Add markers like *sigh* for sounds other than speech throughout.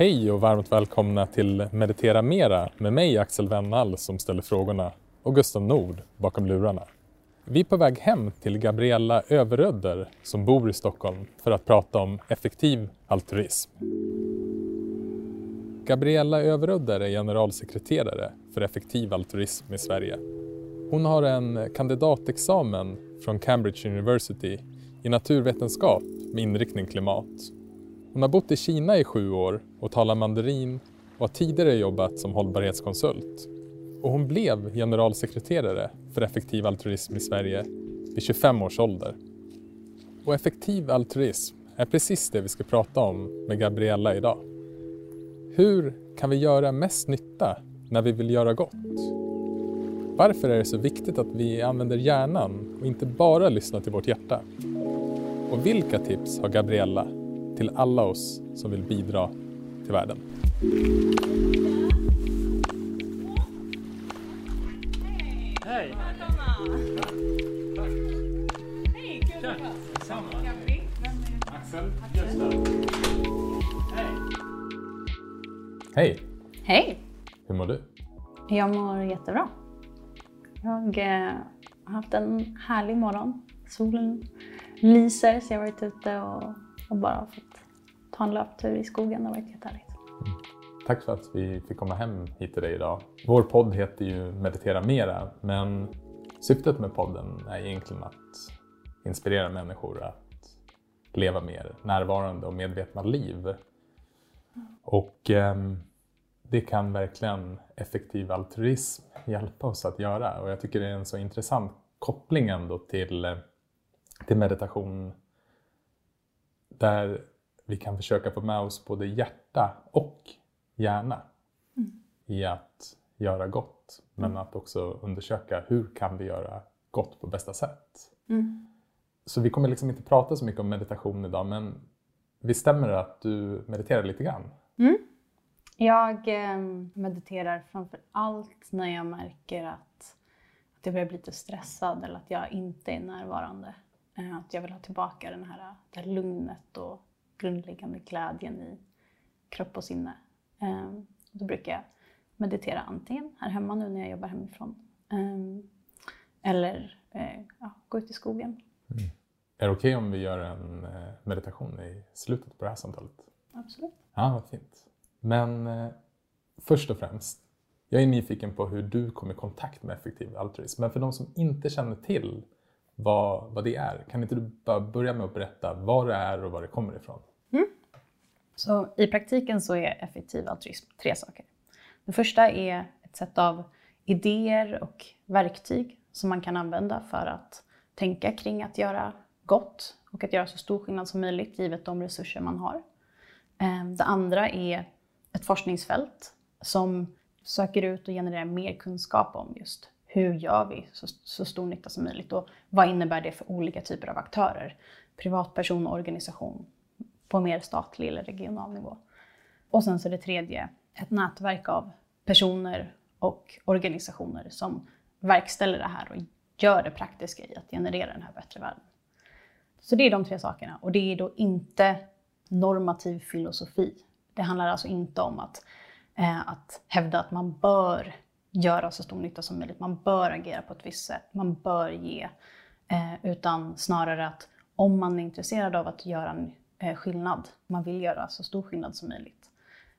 Hej och varmt välkomna till Meditera Mera med mig Axel Wennall som ställer frågorna och Gustav Nord bakom lurarna. Vi är på väg hem till Gabriella Överödder som bor i Stockholm för att prata om effektiv altruism. Gabriella Överödder är generalsekreterare för effektiv altruism i Sverige. Hon har en kandidatexamen från Cambridge University i naturvetenskap med inriktning klimat. Hon har bott i Kina i sju år och talar mandarin och har tidigare jobbat som hållbarhetskonsult. Och hon blev generalsekreterare för effektiv altruism i Sverige vid 25 års ålder. Och effektiv altruism är precis det vi ska prata om med Gabriella idag. Hur kan vi göra mest nytta när vi vill göra gott? Varför är det så viktigt att vi använder hjärnan och inte bara lyssnar till vårt hjärta? Och vilka tips har Gabriella till alla oss som vill bidra till världen? Hej! Axel, Hej! Hej! Hur mår du? Jag mår jättebra. Jag eh, har haft en härlig morgon. Solen lyser så jag har varit ute och, och bara fått ta en löptur i skogen. Det har varit jättehärligt. Tack för att vi fick komma hem hit till dig idag. Vår podd heter ju Meditera Mera, men syftet med podden är egentligen att inspirera människor att leva mer närvarande och medvetna liv. Och eh, det kan verkligen effektiv altruism hjälpa oss att göra. Och jag tycker det är en så intressant koppling ändå till, eh, till meditation där vi kan försöka få med oss både hjärta och hjärna Mm. i att göra gott. Men att också undersöka hur kan vi göra gott på bästa sätt. Mm. Så vi kommer liksom inte prata så mycket om meditation idag men vi stämmer det att du mediterar lite grann? Mm. Jag eh, mediterar framför allt när jag märker att, att jag börjar bli lite stressad eller att jag inte är närvarande. Eh, att jag vill ha tillbaka den här, det här lugnet och grundläggande glädjen i kropp och sinne. Eh, då brukar jag meditera antingen här hemma nu när jag jobbar hemifrån eh, eller eh, ja, gå ut i skogen. Är det okej om vi gör en eh, meditation i slutet på det här samtalet? Absolut. Ja, vad fint. Men eh, först och främst, jag är nyfiken på hur du kom i kontakt med effektiv altruism. Men för de som inte känner till vad, vad det är, kan inte du bara börja med att berätta vad det är och var det kommer ifrån? Mm. Så i praktiken så är effektiv altruism tre saker. Det första är ett sätt av idéer och verktyg som man kan använda för att tänka kring att göra gott och att göra så stor skillnad som möjligt givet de resurser man har. Eh, det andra är ett forskningsfält som söker ut och genererar mer kunskap om just hur gör vi så, så stor nytta som möjligt och vad innebär det för olika typer av aktörer? Privatperson och organisation på mer statlig eller regional nivå. Och sen så det tredje ett nätverk av personer och organisationer som verkställer det här och gör det praktiska i att generera den här bättre världen. Så det är de tre sakerna och det är då inte normativ filosofi. Det handlar alltså inte om att, eh, att hävda att man bör göra så stor nytta som möjligt, man bör agera på ett visst sätt, man bör ge, eh, utan snarare att om man är intresserad av att göra skillnad, man vill göra så stor skillnad som möjligt,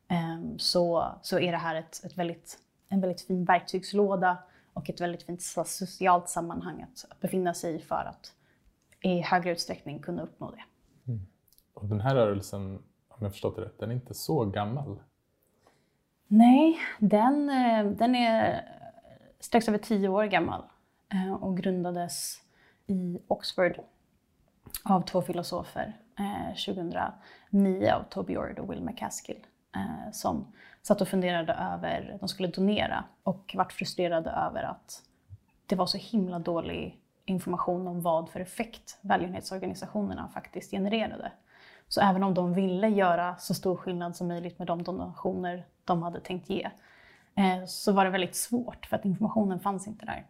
eh, så, så är det här ett, ett väldigt, en väldigt fin verktygslåda och ett väldigt fint so- socialt sammanhang att, att befinna sig i för att i högre utsträckning kunna uppnå det. Och den här rörelsen, om jag förstått det rätt, den är inte så gammal. Nej, den, eh, den är strax över tio år gammal eh, och grundades i Oxford av två filosofer eh, Eh, 2009 av Toby Ord och Will McCaskill eh, som satt och funderade över, de skulle donera och vart frustrerade över att det var så himla dålig information om vad för effekt välgörenhetsorganisationerna faktiskt genererade. Så även om de ville göra så stor skillnad som möjligt med de donationer de hade tänkt ge, eh, så var det väldigt svårt för att informationen fanns inte där.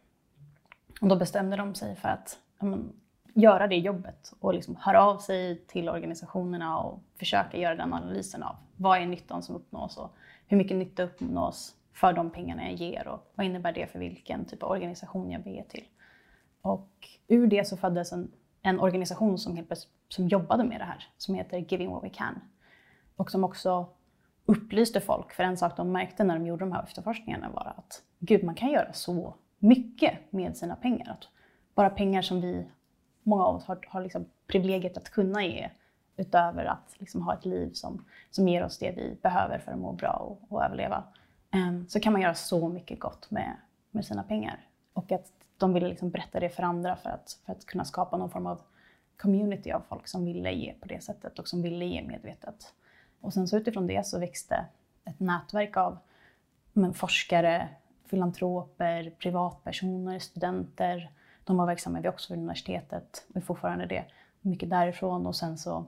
Och då bestämde de sig för att men, göra det jobbet och liksom höra av sig till organisationerna och försöka göra den analysen av vad är nyttan som uppnås och hur mycket nytta uppnås för de pengarna jag ger och vad innebär det för vilken typ av organisation jag vill ge till. Och ur det så föddes en, en organisation som, helt, som jobbade med det här som heter Giving What We Can och som också upplyste folk. För en sak de märkte när de gjorde de här efterforskningarna var att gud, man kan göra så mycket med sina pengar. Att bara pengar som vi, många av oss har, har liksom privilegiet att kunna ge utöver att liksom ha ett liv som, som ger oss det vi behöver för att må bra och, och överleva. Um, så kan man göra så mycket gott med, med sina pengar. Och att de ville liksom berätta det för andra för att, för att kunna skapa någon form av community av folk som ville ge på det sättet och som ville ge medvetet. Och sen så utifrån det så växte ett nätverk av men, forskare, filantroper, privatpersoner, studenter. De var verksamma vid Oxford-universitetet och är fortfarande det. Mycket därifrån och sen så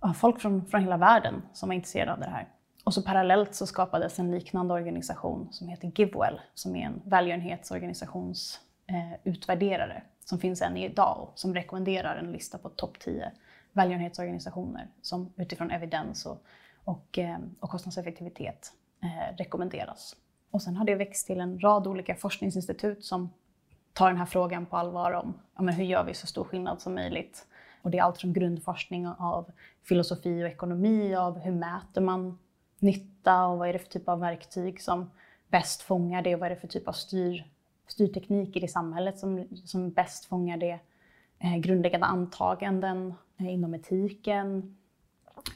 ja, folk från, från hela världen som var intresserade av det här. Och så parallellt så skapades en liknande organisation som heter Givewell som är en välgörenhetsorganisationsutvärderare eh, som finns än idag och som rekommenderar en lista på topp 10 välgörenhetsorganisationer som utifrån evidens och, och, eh, och kostnadseffektivitet eh, rekommenderas. Och sen har det växt till en rad olika forskningsinstitut som tar den här frågan på allvar om ja, men hur gör vi så stor skillnad som möjligt. Och det är allt från grundforskning av filosofi och ekonomi, av hur mäter man nytta och vad är det för typ av verktyg som bäst fångar det och vad är det för typ av styr, styrtekniker i samhället som, som bäst fångar det. Eh, grundläggande antaganden eh, inom etiken,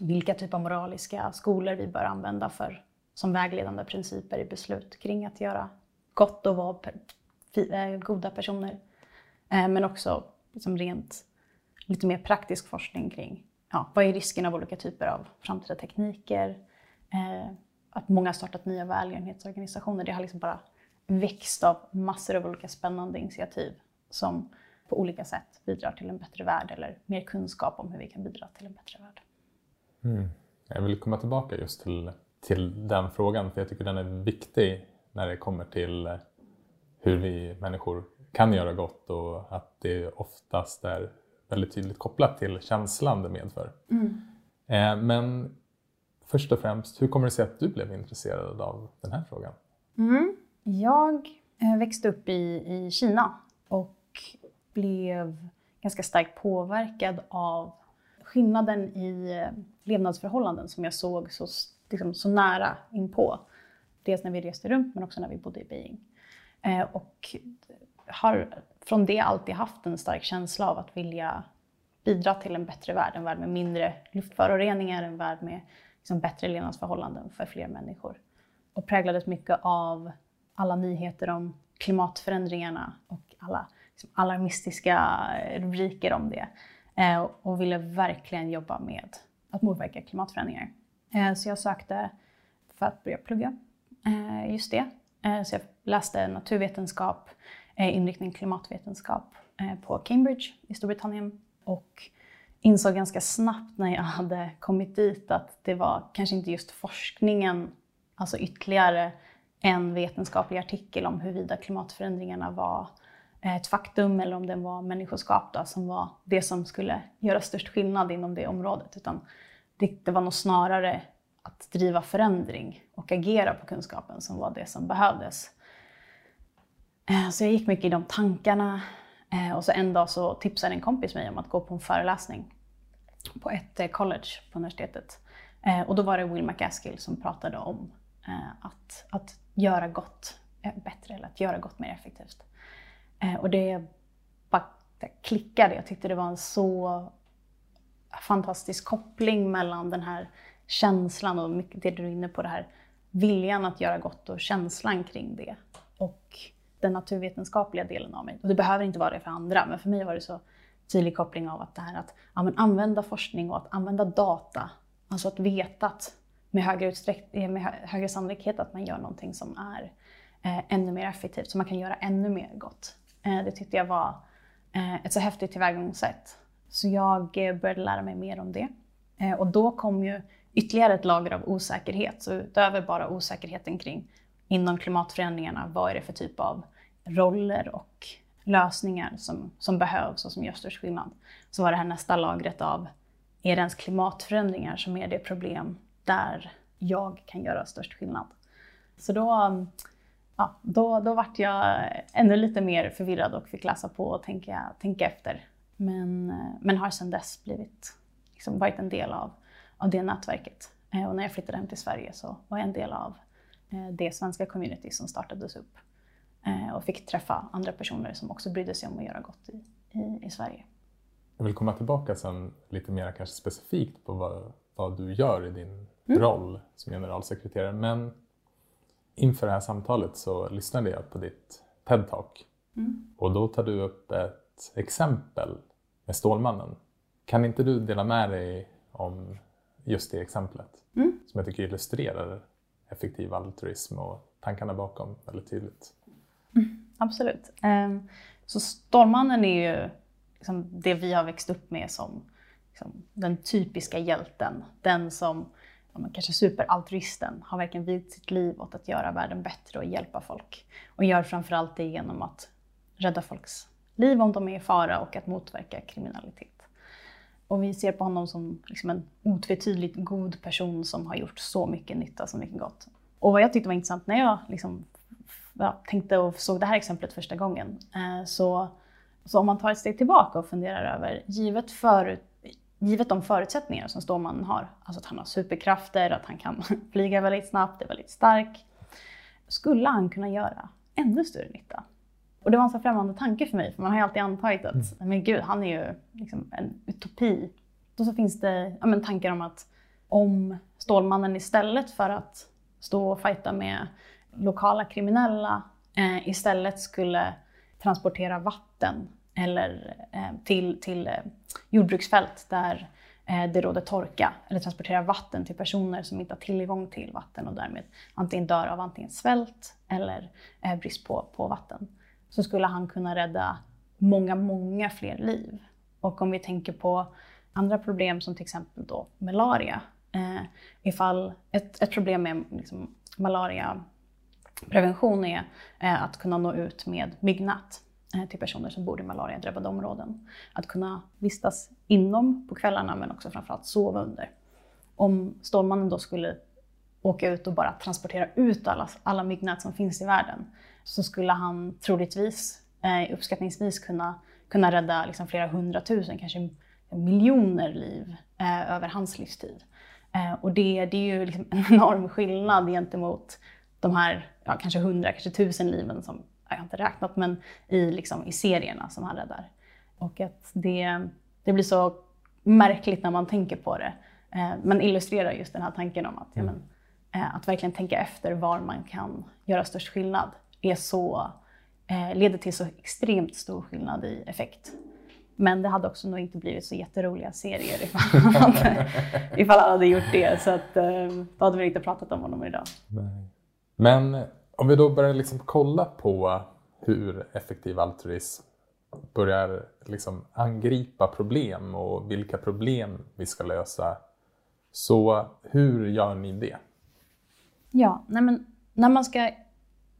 vilka typer av moraliska skolor vi bör använda för, som vägledande principer i beslut kring att göra gott och vara Eh, goda personer. Eh, men också liksom rent lite mer praktisk forskning kring ja, vad är risken av olika typer av framtida tekniker, eh, att många har startat nya välgörenhetsorganisationer. Det har liksom bara växt av massor av olika spännande initiativ som på olika sätt bidrar till en bättre värld eller mer kunskap om hur vi kan bidra till en bättre värld. Mm. Jag vill komma tillbaka just till, till den frågan för jag tycker den är viktig när det kommer till eh, hur vi människor kan göra gott och att det oftast är väldigt tydligt kopplat till känslan det medför. Mm. Eh, men först och främst, hur kommer det sig att du blev intresserad av den här frågan? Mm. Jag eh, växte upp i, i Kina och blev ganska starkt påverkad av skillnaden i eh, levnadsförhållanden som jag såg så, liksom, så nära inpå. Dels när vi reste runt men också när vi bodde i Beijing. Eh, och har från det alltid haft en stark känsla av att vilja bidra till en bättre värld, en värld med mindre luftföroreningar, en värld med liksom, bättre levnadsförhållanden för fler människor. Och präglades mycket av alla nyheter om klimatförändringarna och alla liksom, alarmistiska rubriker om det. Eh, och ville verkligen jobba med att motverka klimatförändringar. Eh, så jag sökte för att börja plugga eh, just det. Eh, så jag läste naturvetenskap, eh, inriktning klimatvetenskap eh, på Cambridge i Storbritannien och insåg ganska snabbt när jag hade kommit dit att det var kanske inte just forskningen, alltså ytterligare en vetenskaplig artikel om huruvida klimatförändringarna var ett faktum eller om den var människoskapta som var det som skulle göra störst skillnad inom det området. Utan det, det var nog snarare att driva förändring och agera på kunskapen som var det som behövdes. Eh, så jag gick mycket i de tankarna eh, och så en dag så tipsade en kompis mig om att gå på en föreläsning på ett eh, college på universitetet. Och då var det Will McCaskill som pratade om att, att göra gott bättre eller att göra gott mer effektivt. Och det bara klickade. Jag tyckte det var en så fantastisk koppling mellan den här känslan och mycket det du är inne på, det här viljan att göra gott och känslan kring det. Och den naturvetenskapliga delen av mig. Och det behöver inte vara det för andra, men för mig var det så tydlig koppling av att det här att ja, använda forskning och att använda data. Alltså att veta att med högre, eh, med högre sannolikhet att man gör någonting som är eh, ännu mer effektivt, så man kan göra ännu mer gott. Eh, det tyckte jag var eh, ett så häftigt tillvägagångssätt. Så jag eh, började lära mig mer om det. Eh, och då kom ju ytterligare ett lager av osäkerhet. Så utöver bara osäkerheten kring inom klimatförändringarna, vad är det för typ av roller och lösningar som, som behövs och som gör störst skillnad. Så var det här nästa lagret av, är det ens klimatförändringar som är det problem där jag kan göra störst skillnad? Så då, ja, då, då vart jag ännu lite mer förvirrad och fick läsa på och tänka, tänka efter. Men, men har sedan dess blivit, liksom varit en del av, av det nätverket. Eh, och när jag flyttade hem till Sverige så var jag en del av eh, det svenska community som startades upp eh, och fick träffa andra personer som också brydde sig om att göra gott i, i, i Sverige. Jag vill komma tillbaka sen lite mer kanske specifikt på vad, vad du gör i din mm. roll som generalsekreterare. Men inför det här samtalet så lyssnade jag på ditt TED-talk mm. och då tar du upp ett exempel med Stålmannen. Kan inte du dela med dig om just det exemplet mm. som jag tycker illustrerar effektiv altruism och tankarna bakom väldigt tydligt? Mm, absolut. Um, så Stålmannen är ju liksom det vi har växt upp med som liksom, den typiska hjälten. Den som kanske superaltruisten har verkligen vigt sitt liv åt att göra världen bättre och hjälpa folk. Och gör framförallt det genom att rädda folks liv om de är i fara och att motverka kriminalitet. Och vi ser på honom som liksom en otvetydigt god person som har gjort så mycket nytta, så mycket gott. Och vad jag tyckte var intressant när jag liksom, ja, tänkte och såg det här exemplet första gången, eh, så, så om man tar ett steg tillbaka och funderar över, givet, förut, givet de förutsättningar som Stålmannen har, alltså att han har superkrafter, att han kan *laughs* flyga väldigt snabbt, är väldigt stark, skulle han kunna göra ännu större nytta. Och det var en så främmande tanke för mig, för man har ju alltid antagit att mm. men gud, han är ju liksom en utopi. Då så finns det ja, men tankar om att om Stålmannen istället för att stå och fighta med lokala kriminella eh, istället skulle transportera vatten eller eh, till, till eh, jordbruksfält där eh, det råder torka eller transportera vatten till personer som inte har tillgång till vatten och därmed antingen dör av antingen svält eller eh, brist på, på vatten så skulle han kunna rädda många, många fler liv. Och om vi tänker på andra problem som till exempel då malaria. Eh, ifall ett, ett problem med liksom, malariaprevention är eh, att kunna nå ut med myggnät eh, till personer som bor i malariadrabbade områden. Att kunna vistas inom på kvällarna men också framförallt sova under. Om Stålmannen då skulle åka ut och bara transportera ut alla, alla myggnät som finns i världen så skulle han troligtvis, eh, uppskattningsvis kunna, kunna rädda liksom flera hundratusen, kanske miljoner liv eh, över hans livstid. Eh, och det, det är ju liksom en enorm skillnad gentemot de här ja, kanske hundra, kanske tusen liven som, jag har inte räknat, men i, liksom, i serierna som han räddar. Och att det, det blir så märkligt när man tänker på det. Eh, men illustrerar just den här tanken om att, ja, men, eh, att verkligen tänka efter var man kan göra störst skillnad är så, eh, leder till så extremt stor skillnad i effekt. Men det hade också nog inte blivit så jätteroliga serier *laughs* ifall han hade, *laughs* ifall han hade gjort det. Så att, eh, då hade vi inte pratat om honom idag. Nej. Men om vi då börjar liksom kolla på hur effektiv altruism börjar liksom angripa problem och vilka problem vi ska lösa. Så hur gör ni det? Ja, nej men när man ska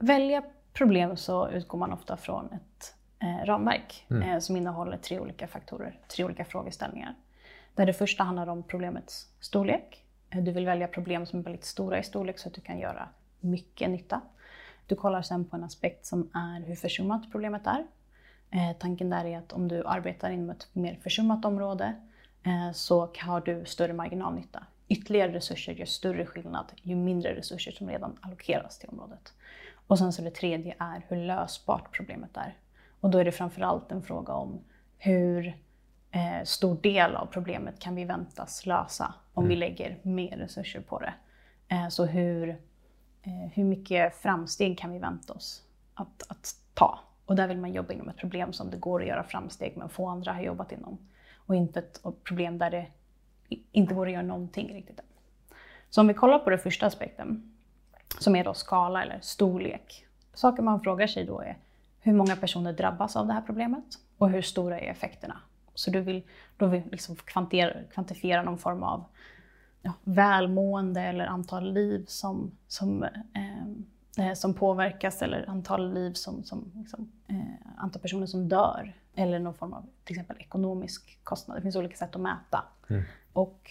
välja problem så utgår man ofta från ett eh, ramverk mm. eh, som innehåller tre olika faktorer, tre olika frågeställningar. Där det första handlar om problemets storlek. Eh, du vill välja problem som är väldigt stora i storlek så att du kan göra mycket nytta. Du kollar sen på en aspekt som är hur försummat problemet är. Eh, tanken där är att om du arbetar inom ett mer försummat område eh, så har du större marginalnytta. Ytterligare resurser gör större skillnad ju mindre resurser som redan allokeras till området. Och sen så det tredje är hur lösbart problemet är. Och då är det framförallt en fråga om hur eh, stor del av problemet kan vi väntas lösa om mm. vi lägger mer resurser på det. Eh, så hur, eh, hur mycket framsteg kan vi vänta oss att, att ta? Och där vill man jobba inom ett problem som det går att göra framsteg men få andra har jobbat inom. Och inte ett problem där det inte går att göra någonting riktigt än. Så om vi kollar på den första aspekten, som är då skala eller storlek. Saker man frågar sig då är hur många personer drabbas av det här problemet och hur stora är effekterna? Så du vill, då vill liksom kvantifiera någon form av ja, välmående eller antal liv som, som, eh, eh, som påverkas eller antal liv som, som liksom, eh, antal personer som dör eller någon form av till exempel ekonomisk kostnad. Det finns olika sätt att mäta. Mm. Och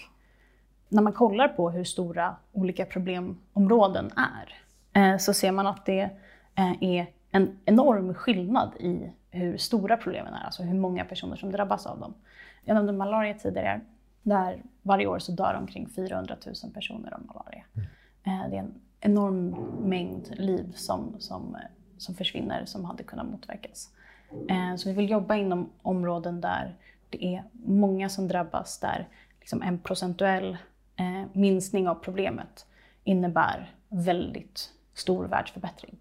när man kollar på hur stora olika problemområden är eh, så ser man att det eh, är en enorm skillnad i hur stora problemen är, alltså hur många personer som drabbas av dem. Jag nämnde malaria tidigare, där varje år så dör omkring 400 000 personer av malaria. Eh, Det är en enorm mängd liv som, som, som försvinner som hade kunnat motverkas. Så vi vill jobba inom områden där det är många som drabbas, där liksom en procentuell eh, minskning av problemet innebär väldigt stor världsförbättring.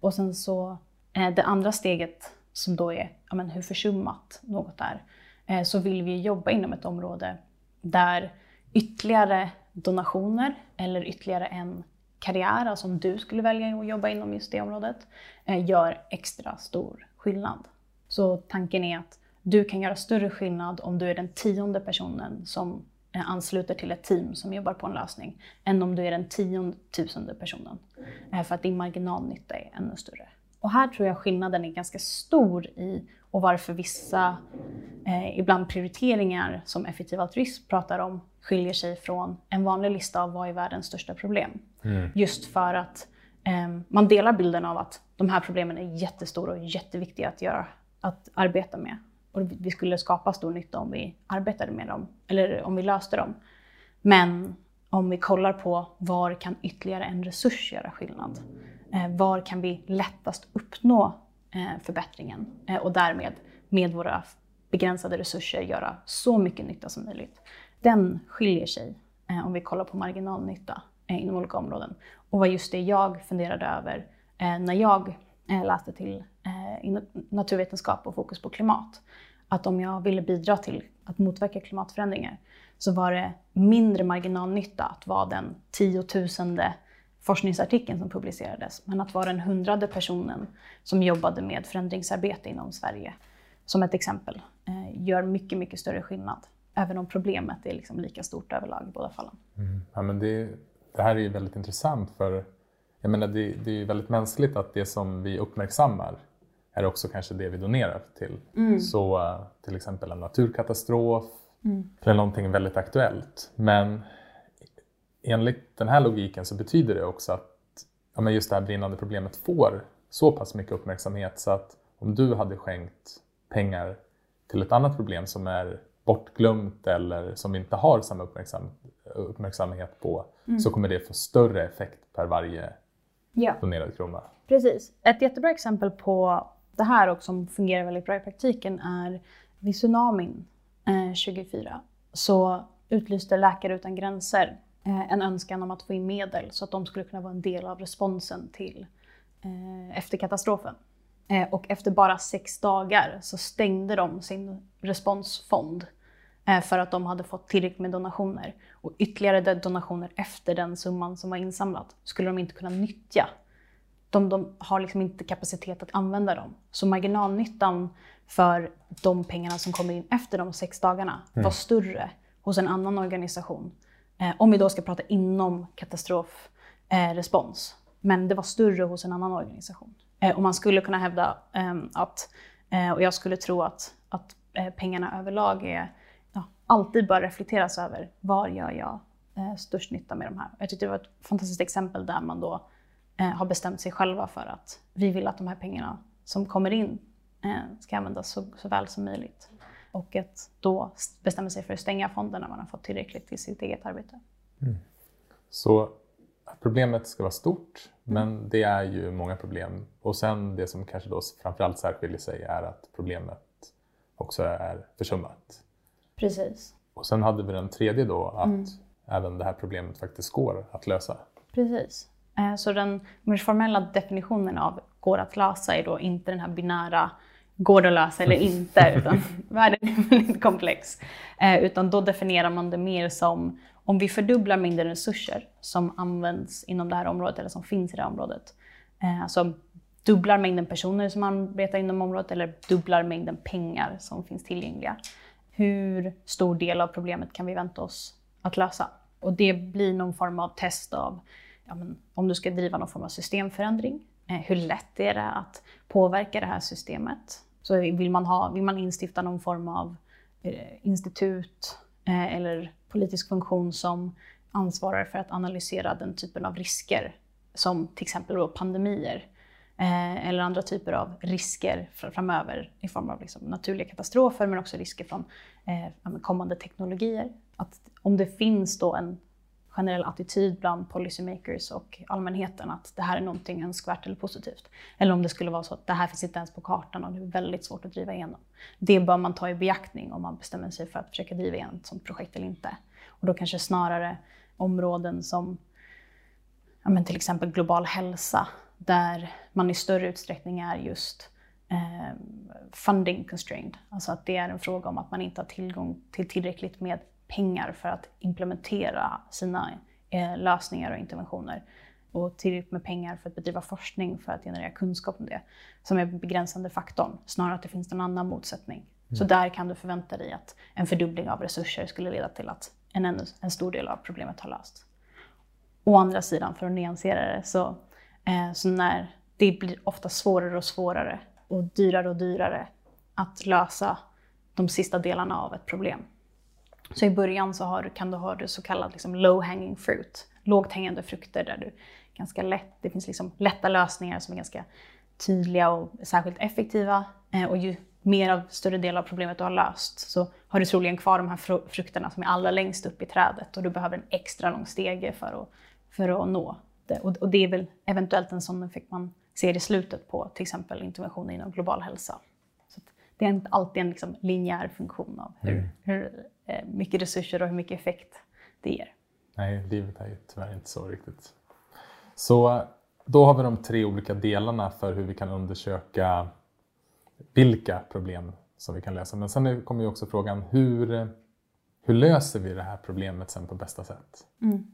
Och sen så eh, det andra steget som då är ja, men hur försummat något är, eh, så vill vi jobba inom ett område där ytterligare donationer eller ytterligare en karriär, alltså om du skulle välja att jobba inom just det området, eh, gör extra stor skillnad. Så tanken är att du kan göra större skillnad om du är den tionde personen som ansluter till ett team som jobbar på en lösning, än om du är den tiontusende personen. Eh, För att din marginalnytta är ännu större. Och här tror jag skillnaden är ganska stor i och varför vissa, eh, ibland prioriteringar som effektiv altruism pratar om, skiljer sig från en vanlig lista av vad är världens största problem. Just för att eh, man delar bilden av att de här problemen är jättestora och jätteviktiga att, göra, att arbeta med. Och vi skulle skapa stor nytta om vi arbetade med dem, eller om vi löste dem. Men om vi kollar på var kan ytterligare en resurs göra skillnad? Eh, var kan vi lättast uppnå eh, förbättringen eh, och därmed med våra begränsade resurser göra så mycket nytta som möjligt? Den skiljer sig eh, om vi kollar på marginalnytta eh, inom olika områden. Och var just det jag funderade över eh, när jag Eh, läste till eh, naturvetenskap och fokus på klimat. Att om jag ville bidra till att motverka klimatförändringar så var det mindre marginalnytta att vara den tiotusende forskningsartikeln som publicerades, men att vara den hundrade personen som jobbade med förändringsarbete inom Sverige, som ett exempel, eh, gör mycket, mycket större skillnad. Även om problemet är liksom lika stort överlag i båda fallen. Mm. Ja, men det, det här är ju väldigt intressant för jag menar, det, det är ju väldigt mänskligt att det som vi uppmärksammar är också kanske det vi donerar till. Så eh, till exempel en naturkatastrof eller någonting väldigt aktuellt. Men enligt den här logiken så betyder det också att ja, men just det här brinnande problemet får så pass mycket uppmärksamhet så att om du hade skänkt pengar till ett annat problem som är bortglömt eller som vi inte har samma uppmärksam, uppmärksamhet på så kommer det få större effekt per varje Ja. donerad krona. Precis. Ett jättebra exempel på det här och som fungerar väldigt bra i praktiken är vid tsunamin eh, 2004 så utlyste Läkare utan gränser eh, en önskan om att få in medel så att de skulle kunna vara en del av responsen till eh, efter katastrofen. Eh, och efter bara sex dagar så stängde de sin responsfond för att de hade fått tillräckligt med donationer. Och ytterligare donationer efter den summan som var insamlad skulle de inte kunna nyttja de, de har liksom inte kapacitet att använda dem. Så marginalnyttan för de pengarna som kommer in efter de sex dagarna var större hos en annan organisation. Eh, om vi då ska prata inom katastrofrespons. Eh. Men det var större hos en annan organisation. Eh, och man skulle kunna hävda ehm, att, eh, och jag skulle tro att, att eh, pengarna överlag är, alltid bör reflekteras över var gör jag eh, störst nytta med de här. Jag tyckte det var ett fantastiskt exempel där man då eh, har bestämt sig själva för att vi vill att de här pengarna som kommer in eh, ska användas så, så väl som möjligt. Och att då bestämma sig för att stänga fonden när man har fått tillräckligt till sitt eget arbete. Så att problemet ska vara stort, men det är ju många problem. Och sen det som kanske då framförallt särskiljer sig är att problemet också är försummat. Precis. Och sen hade vi den tredje då, att även det här problemet faktiskt går att lösa. Precis. Eh, Så den mer formella definitionen av går att lösa är då inte den här binära går det att lösa eller *laughs* inte, utan världen är väldigt komplex. Eh, Utan då definierar man det mer som om vi fördubblar mängden resurser som används inom det här området eller som finns i det här området. Eh, Alltså dubblar mängden personer som arbetar inom området eller dubblar mängden pengar som finns tillgängliga. Hur stor del av problemet kan vi vänta oss att lösa? Och det blir någon form av test av ja, men om du ska driva någon form av systemförändring Eh, hur lätt är det att påverka det här systemet? Så vill man, ha, vill man instifta någon form av eh, institut eh, eller politisk funktion som ansvarar för att analysera den typen av risker som till exempel då pandemier eh, eller andra typer av risker framöver i form av liksom naturliga katastrofer men också risker från eh, kommande teknologier. Att om det finns då en generell attityd bland policymakers och allmänheten att det här är någonting önskvärt eller positivt. Eller om det skulle vara så att det här finns inte ens på kartan och det är väldigt svårt att driva igenom. Det bör man ta i beaktning om man bestämmer sig för att försöka driva igenom ett sådant projekt eller inte. Och då kanske snarare områden som ja, men till exempel global hälsa, där man i större utsträckning är just eh, funding constrained. Alltså att det är en fråga om att man inte har tillgång till tillräckligt med pengar för att implementera sina eh, lösningar och interventioner och tillräckligt med pengar för att bedriva forskning för att generera kunskap om det som är begränsande faktorn, snarare att det finns en annan motsättning. Mm. Så där kan du förvänta dig att en fördubbling av resurser skulle leda till att en, en stor del av problemet har lösts. Å andra sidan, för att nyansera det, så, Eh, så när det blir ofta svårare och svårare och dyrare och dyrare att lösa de sista delarna av ett problem. Så i början så har, kan du ha det så kallad liksom low hanging fruit, lågt hängande frukter där du ganska lätt, det finns liksom lätta lösningar som är ganska tydliga och särskilt effektiva. Eh, och ju mer av större del av problemet du har löst så har du troligen kvar de här frukterna som är allra längst upp i trädet och du behöver en extra lång stege för att, för att nå. Och, och det är väl eventuellt en sån effekt man ser i slutet på till exempel interventioner inom global hälsa. Så det är inte alltid en liksom linjär funktion av hur, mm. hur eh, mycket resurser och hur mycket effekt det ger. Nej, livet är ju tyvärr inte så riktigt. Så då har vi de tre olika delarna för hur vi kan undersöka vilka problem som vi kan lösa. Men sen kommer ju också frågan hur, hur löser vi det här problemet sen på bästa sätt? Mm.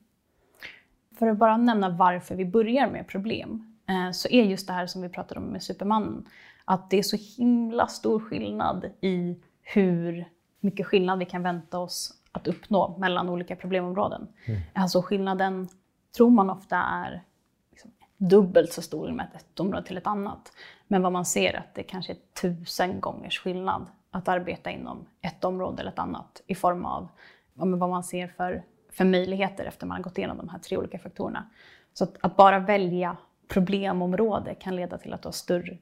För att bara nämna varför vi börjar med problem eh, så är just det här som vi pratade om med Supermannen, att det är så himla stor skillnad i hur mycket skillnad vi kan vänta oss att uppnå mellan olika problemområden. Mm. Alltså skillnaden tror man ofta är liksom dubbelt så stor med ett område till ett annat. Men vad man ser är att det kanske är tusen gångers skillnad att arbeta inom ett område eller ett annat i form av vad man ser för, för möjligheter efter man har gått igenom de här tre olika faktorerna. Så att, att bara välja problemområde kan leda till att du har större,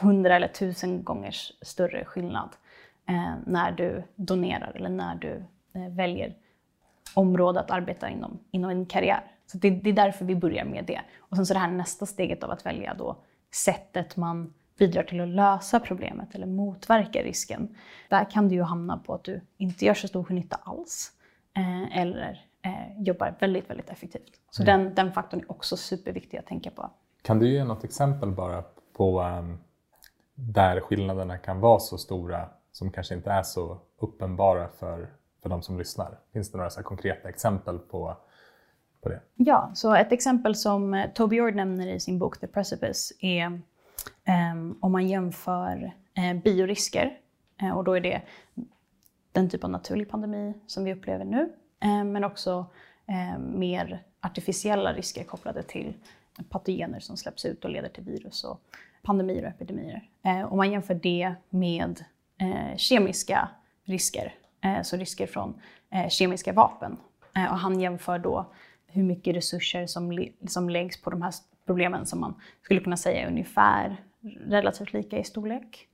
hundra eller tusen gångers större skillnad eh, när du donerar eller när du eh, väljer område att arbeta inom, inom en karriär. Så det, det, är därför vi börjar med det. Och sen så det här nästa steget av att välja då sättet man bidrar till att lösa problemet eller motverka risken. Där kan du ju hamna på att du inte gör så stor nytta alls eller eh, jobbar väldigt, väldigt effektivt. Så mm. den, den faktorn är också superviktig att tänka på. Kan du ge något exempel bara på um, där skillnaderna kan vara så stora som kanske inte är så uppenbara för, för de som lyssnar? Finns det några så konkreta exempel på, på det? Ja, så ett exempel som eh, Toby Ord nämner i sin bok The Precipice är um, om man jämför uh, biorisker, uh, och då är det den typ av naturlig pandemi som vi upplever nu, eh, men också eh, mer artificiella risker kopplade till patogener som släpps ut och leder till virus och pandemier och epidemier. Eh, om man jämför det med kemiska risker, så risker från kemiska vapen. Och han jämför då hur mycket resurser som, som läggs på de här problemen som man skulle kunna säga är ungefär relativt lika i storlek.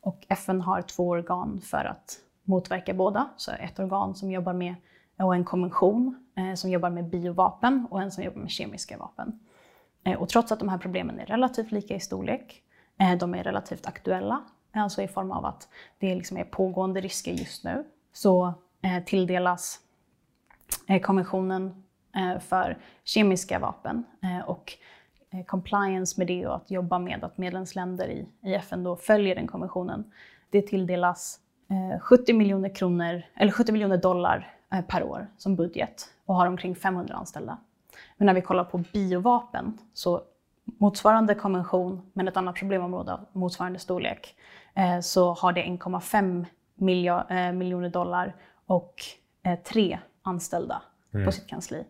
Och FN har två organ för att motverka båda. Så ett organ som jobbar med, och en konvention eh, som jobbar med biovapen och en som jobbar med kemiska vapen. Eh, och trots att de här problemen är relativt lika i storlek, eh, de är relativt aktuella eh, alltså i form av att det liksom är pågående risker just nu, så eh, tilldelas eh, konventionen eh, för kemiska vapen eh, och eh, compliance med det och att jobba med att medlemsländer i, i FN då följer den konventionen. Det tilldelas 70 eh, miljoner kronor, eller 70 miljoner dollar per år som budget och har omkring 500 anställda. Men när vi kollar på biovapen så motsvarande konvention, men ett annat problemområde av motsvarande storlek, eh, så har det 1,5 eh, miljoner dollar och eh, tre anställda mm. på sitt kansli.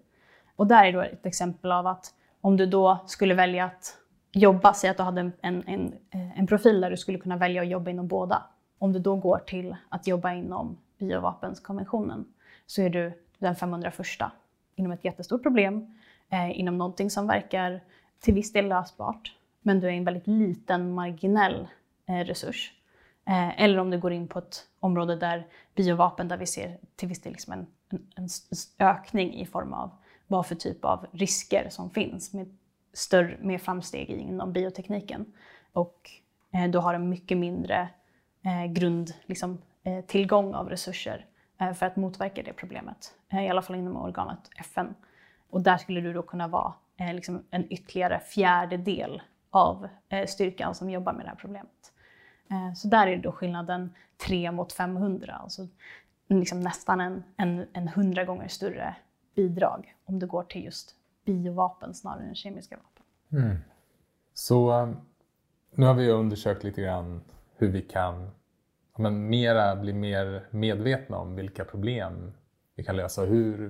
Och där är då ett exempel av att om du då skulle välja att jobba, säg att du hade en, en, en profil där du skulle kunna välja att jobba inom båda. Om du då går till att jobba inom biovapenskonventionen så är du den 501 inom ett jättestort problem, eh, inom någonting som verkar till viss del lösbart, men du är en väldigt liten marginell eh, resurs. Eh, eller om du går in på ett område där biovapen, där vi ser till viss del liksom en, en, en ökning i form av vad för typ av risker som finns med, större, med framsteg inom biotekniken. Och eh, du har en mycket mindre Eh, grund, liksom, eh, tillgång av resurser eh, för att motverka det problemet. Eh, I alla fall inom organet FN. Och där skulle du då kunna vara eh, liksom en ytterligare fjärdedel av eh, styrkan som jobbar med det här problemet. Eh, så där är då skillnaden 3 mot 500, alltså liksom nästan en, en, en 100 gånger större bidrag om det går till just biovapen snarare än kemiska vapen. Mm. Så nu har vi undersökt lite grann hur vi kan men, mera, bli mer medvetna om vilka problem vi kan lösa och hur,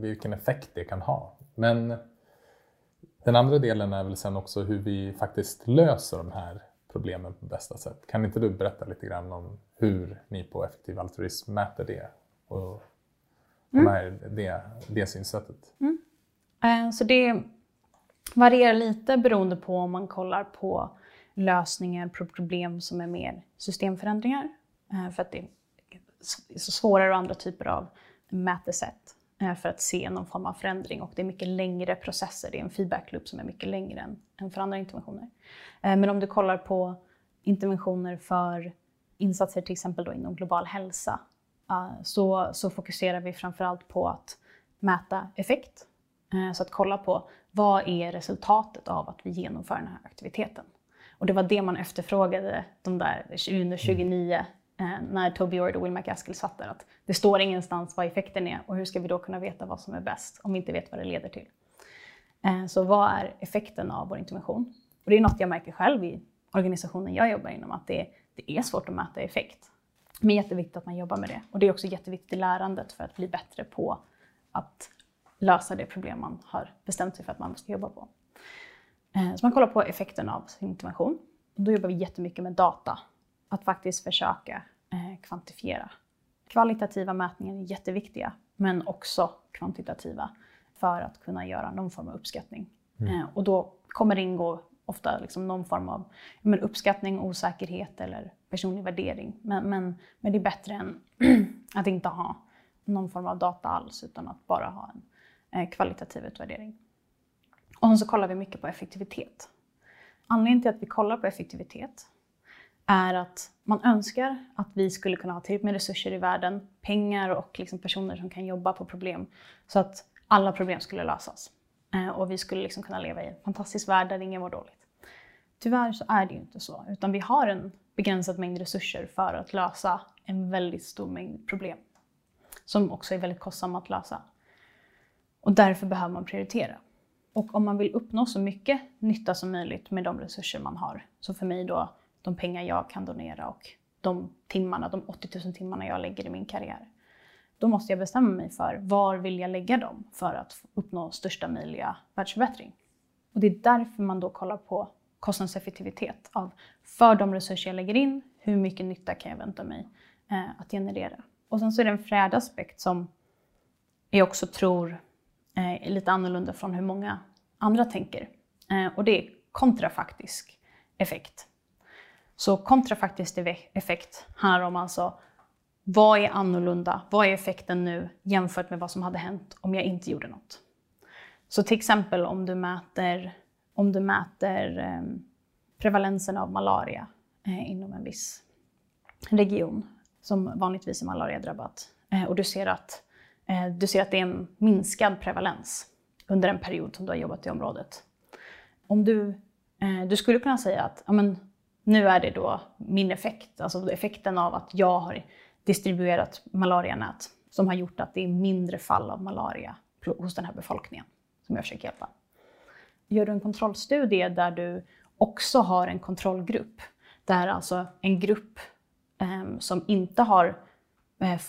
vilken effekt det kan ha. Men den andra delen är väl sen också hur vi faktiskt löser de här problemen på bästa sätt. Kan inte du berätta lite grann om hur ni på Effektiv Altruism mäter det och mm. med det, det synsättet? Mm. Eh, så det varierar lite beroende på om man kollar på lösningar på problem som är mer systemförändringar. Eh, för att det är svårare och andra typer av mätesätt eh, för att se någon form av förändring och det är mycket längre processer. Det är en feedback loop som är mycket längre än, än för andra interventioner. Eh, men om du kollar på interventioner för insatser till exempel då inom global hälsa så, så fokuserar vi framförallt på att mäta effekt. Så att kolla på vad är resultatet av att vi genomför den här aktiviteten. Och det var det man efterfrågade de där 2029 eh, när Toby Ord och Will McGaskill satt där. Att det står ingenstans vad effekten är och hur ska vi då kunna veta vad som är bäst om vi inte vet vad det leder till. Eh, så vad är effekten av vår intervention? Och det är något jag märker själv i organisationen jag jobbar inom, att det, det är svårt att mäta effekt. Men jätteviktigt att man jobbar med det. Och det är också jätteviktigt i lärandet för att bli bättre på att lösa det problem man har bestämt sig för att man ska jobba på. Eh, så man kollar på effekten av sin intervention. Och då jobbar vi jättemycket med data. Att faktiskt försöka eh, kvantifiera. Kvalitativa mätningar är jätteviktiga, men också kvantitativa för att kunna göra någon form av uppskattning. Mm. Eh, och då kommer det ingå ofta liksom någon form av men, uppskattning, osäkerhet eller personlig värdering. Men, men, men det är bättre än *clears throat* att inte ha någon form av data alls, utan att bara ha en kvalitativ utvärdering. Och så kollar vi mycket på effektivitet. Anledningen till att vi kollar på effektivitet är att man önskar att vi skulle kunna ha tillräckligt med resurser i världen, pengar och liksom personer som kan jobba på problem så att alla problem skulle lösas. Eh, och vi skulle liksom kunna leva i en fantastisk värld där ingen var dåligt. Tyvärr så är det ju inte så, utan vi har en begränsad mängd resurser för att lösa en väldigt stor mängd problem. Som också är väldigt kostsamma att lösa. Och därför behöver man prioritera. Och om man vill uppnå så mycket nytta som möjligt med de resurser man har, så för mig då de pengar jag kan donera och de timmarna, de 80 000 timmarna jag lägger i min karriär, då måste jag bestämma mig för var vill jag lägga dem för att uppnå största möjliga världsförbättring. Och det är därför man då kollar på kostnadseffektivitet av för de resurser jag lägger in, hur mycket nytta kan jag vänta mig eh, att generera? Och sen så är det en fjärde aspekt som jag också tror Eh, är lite annorlunda från hur många andra tänker. Eh, och det är kontrafaktisk effekt. Så kontrafaktisk effekt handlar om alltså vad är annorlunda? Vad är effekten nu jämfört med vad som hade hänt om jag inte gjorde något? Så till exempel om du mäter, om du mäter eh, prevalensen av malaria eh, inom en viss region som vanligtvis är malariadrabbat eh, och du ser att Eh, du ser att det är en minskad prevalens under en period som du har jobbat i området. Om du, eh, du skulle kunna säga att ja, men, nu är det då min effekt, alltså effekten av att jag har distribuerat malarianät som har gjort att det är mindre fall av malaria hos den här befolkningen som jag försöker hjälpa. Gör du en kontrollstudie där du också har en kontrollgrupp, där alltså en grupp eh, som inte har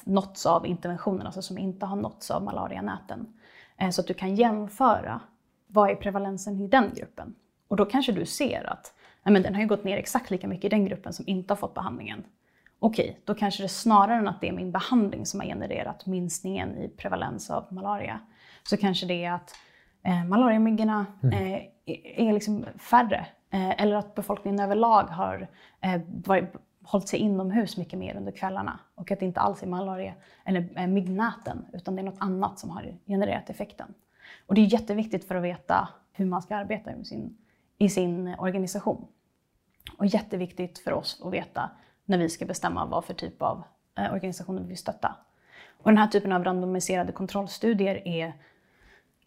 nåtts av interventionen, alltså som inte har nåtts av malarianäten. Eh, så att du kan jämföra vad är prevalensen i den gruppen Och då kanske du ser att nej, men den har ju gått ner exakt lika mycket i den gruppen som inte har fått behandlingen. Okej, då kanske det snarare än att det är min behandling som har genererat minskningen i prevalens av malaria, så kanske det är att eh, malariamyggorna eh, är liksom färre. Eh, eller att befolkningen överlag har eh, varit, hållit sig inomhus mycket mer under kvällarna. Och att det inte alls är malaria eller eh, myggnäten, utan det är något annat som har genererat effekten. Och det är jätteviktigt för att veta hur man ska arbeta i sin, i sin organisation. Och jätteviktigt för oss att veta när vi ska bestämma vad för typ av eh, organisationer vi vill stötta. Och den här typen av randomiserade kontrollstudier är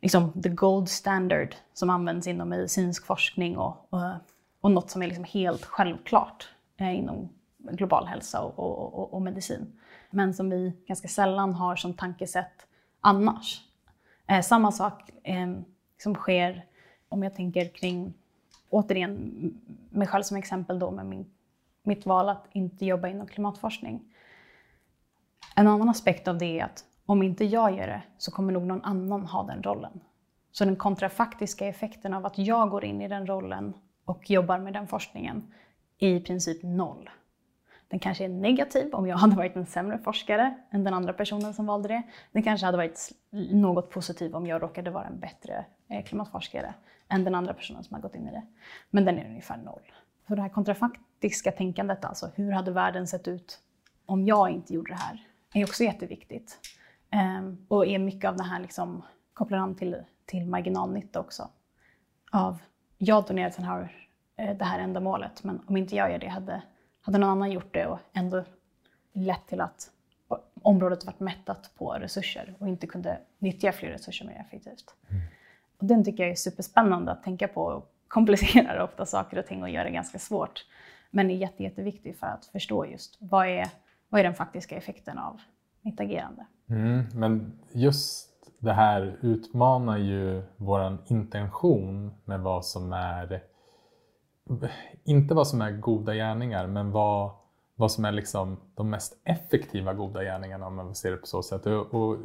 liksom the gold standard som används inom medicinsk forskning och, och, och något som är liksom helt självklart eh, inom global hälsa och, och, och, medicin. Men som vi ganska sällan har som tankesätt annars. Eh, samma sak eh, som sker om jag tänker kring, återigen mig själv som exempel då med min, mitt val att inte jobba inom klimatforskning. En annan aspekt av det är att om inte jag gör det så kommer nog någon annan ha den rollen. Så den kontrafaktiska effekten av att jag går in i den rollen och jobbar med den forskningen är i princip noll. Den kanske är negativ om jag *laughs* hade varit en sämre forskare än den andra personen som valde det. Den kanske hade varit något positiv om jag råkade vara en bättre eh, klimatforskare än den andra personen som har gått in i det. Men den är ungefär noll. Så det här kontrafaktiska tänkandet, alltså hur hade världen sett ut om jag inte gjorde det här, är också jätteviktigt. Ehm, och är mycket av det här liksom, kopplar an till, till marginalnytta också. Av, jag donerar till här, eh, det här ändamålet, men om inte jag gör det hade, hade någon annan gjort det och ändå lett till att området varit mättat på resurser och inte kunde nyttja fler resurser mer effektivt. Mm. Och den tycker jag är superspännande att tänka på och *laughs* komplicerar ofta saker och ting och gör det ganska svårt. Men är jätte, jätteviktig för att förstå just vad är, vad är den faktiska effekten av mitt agerande. Mm, men just det här utmanar ju vår intention med vad som är, inte vad som är goda gärningar, men vad, vad som är liksom de mest effektiva goda gärningarna om man ser det på så sätt. Och, och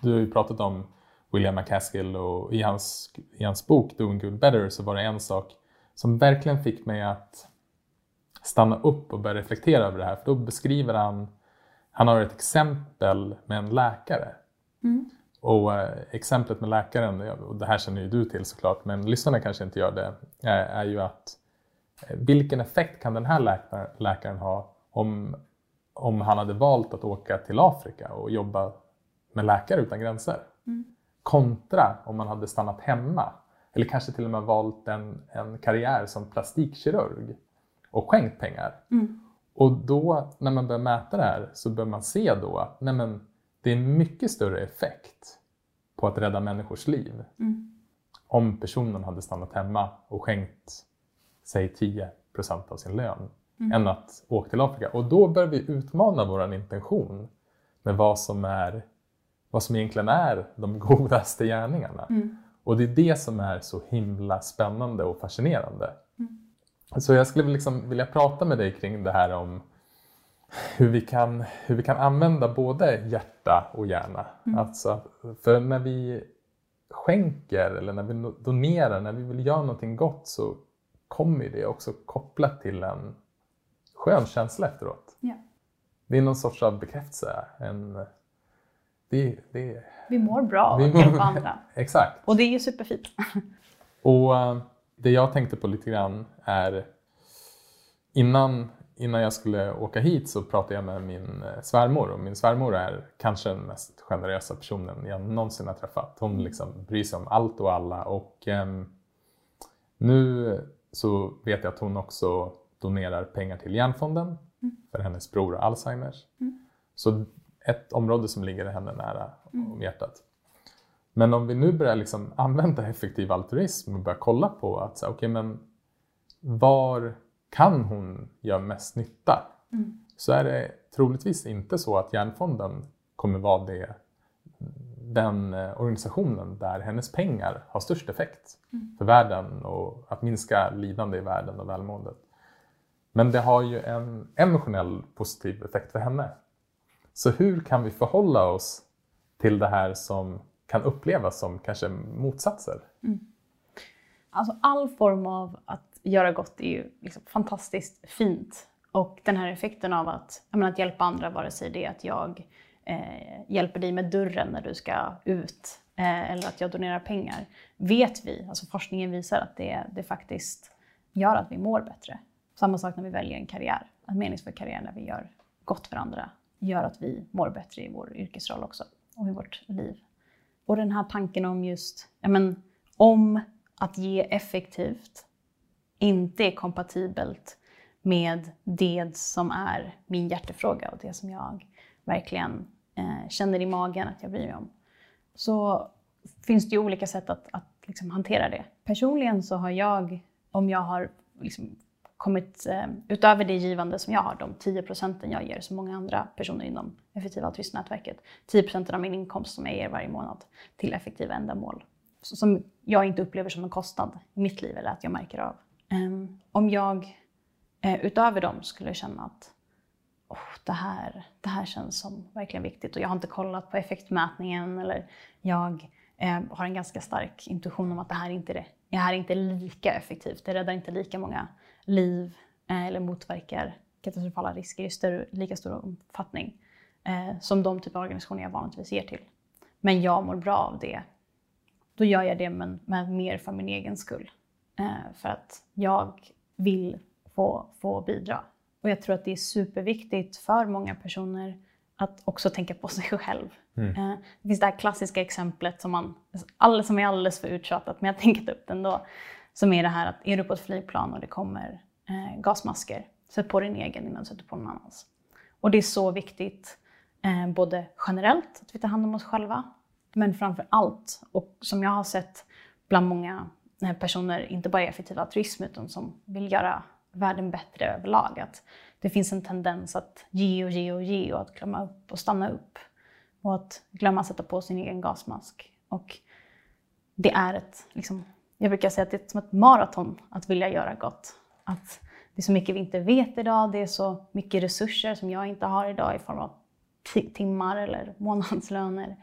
du har ju pratat om William McCaskill och i hans, i hans bok Doing Good Better så var det en sak som verkligen fick mig att stanna upp och börja reflektera över det här. För då beskriver han han har ett exempel med en läkare. Mm. Och eh, exemplet med läkaren, och det här känner ju du till såklart, men lyssnarna kanske inte gör det, är, är ju att eh, vilken effekt kan den här läkaren, läkaren ha om, om han hade valt att åka till Afrika och jobba med Läkare utan gränser? Mm. Kontra om man hade stannat hemma eller kanske till och med valt en, en karriär som plastikkirurg och skänkt pengar. Mm. Och då när man börjar mäta det här så bör man se då att nej men, det är mycket större effekt på att rädda människors liv mm. om personen hade stannat hemma och skänkt säg 10% av sin lön mm. än att åka till Afrika. Och då bör vi utmana vår intention med vad som, är, vad som egentligen är de *laughs* godaste gärningarna. Mm. Och det är det som är så himla spännande och fascinerande. Så jag skulle liksom vilja prata med dig kring det här om hur vi kan, hur vi kan använda både hjärta och hjärna. Mm. Alltså, för när vi skänker eller när vi donerar, när vi vill göra någonting gott så kommer det också kopplat till en skön känsla efteråt. Ja. Det är någon sorts av bekräftelse. En, det, det, vi mår bra av att hjälpa andra. *laughs* Exakt. Och det är ju superfint. och eh, det jag tänkte på lite grann är innan, innan jag skulle åka hit så pratade jag med min eh, svärmor och min svärmor är kanske den mest generösa personen jag någonsin har träffat. Hon liksom bryr sig om allt och alla och eh, nu så vet jag att hon också donerar pengar till Hjärnfonden mm. för hennes bror har Alzheimers. Mm. Så ett område som ligger henne nära mm. om hjärtat. Men om vi nu börjar liksom använda effektiv altruism och börjar kolla på att så, okay, men var kan hon göra mest nytta? Mm. Så är det troligtvis inte så att Hjärnfonden kommer vara det, den eh, organisationen där hennes pengar har störst effekt mm. för världen och att minska lidande i världen och välmåendet. Men det har ju en emotionell positiv effekt för henne. Så hur kan vi förhålla oss till det här som kan upplevas som kanske motsatser. Mm. Alltså all form av att göra gott är ju liksom fantastiskt fint. Och den här effekten av att, menar, att hjälpa andra, vare sig det är att jag eh, hjälper dig med dörren när du ska ut eh, eller att jag donerar pengar, vet vi, alltså forskningen visar att det, det faktiskt gör att vi mår bättre. Samma sak när vi väljer en karriär, en meningsfull karriär när vi gör gott för andra, gör att vi mår bättre i vår yrkesroll också och i vårt liv. Och den här tanken om just, ja men, om att ge effektivt inte är kompatibelt med det som är min hjärtefråga och det som jag verkligen eh, känner i magen att jag bryr mig om. Så finns det ju olika sätt att, att liksom hantera det. Personligen så har jag, om jag har liksom kommit eh, utöver det givande som jag har, de 10 procenten jag ger som många andra personer inom Effektiva altruistnätverket, 10 procenten av min inkomst som jag ger varje månad till effektiva ändamål som jag inte upplever som en kostnad i mitt liv eller att jag märker av. Um, om jag eh, utöver dem skulle känna att oh, det, här, det här känns som verkligen viktigt och jag har inte kollat på effektmätningen eller jag eh, har en ganska stark intuition om att det här inte är det. Det här är inte lika effektivt, det räddar inte lika många liv eh, eller motverkar katastrofala risker i större, lika stor omfattning eh, som de typer av organisationer jag vanligtvis ger till. Men jag mår bra av det då gör jag det men, men mer för min egen skull. Eh, för att jag vill få, få bidra. Och jag tror att det är superviktigt för många personer att också tänka på sig själv. Mm. Eh, det finns det här klassiska exemplet som, man, som är alldeles för uttjatat, men jag tänker ta upp den då. Som är det här att är du på ett flygplan och det kommer eh, gasmasker, sätt på din egen innan du sätter på någon annans. Och det är så viktigt, eh, både generellt, att vi tar hand om oss själva, men framför allt, och som jag har sett bland många personer, inte bara i effektiv altruism, utan som vill göra världen bättre överlag, att det finns en tendens att ge och ge och ge och att glömma upp och stanna upp. Och att glömma sätta på sin egen gasmask. Och det är ett, liksom, jag brukar säga att det är som ett maraton att vilja göra gott. Att det är så mycket vi inte vet idag, det är så mycket resurser som jag inte har idag i form av timmar eller månadslöner.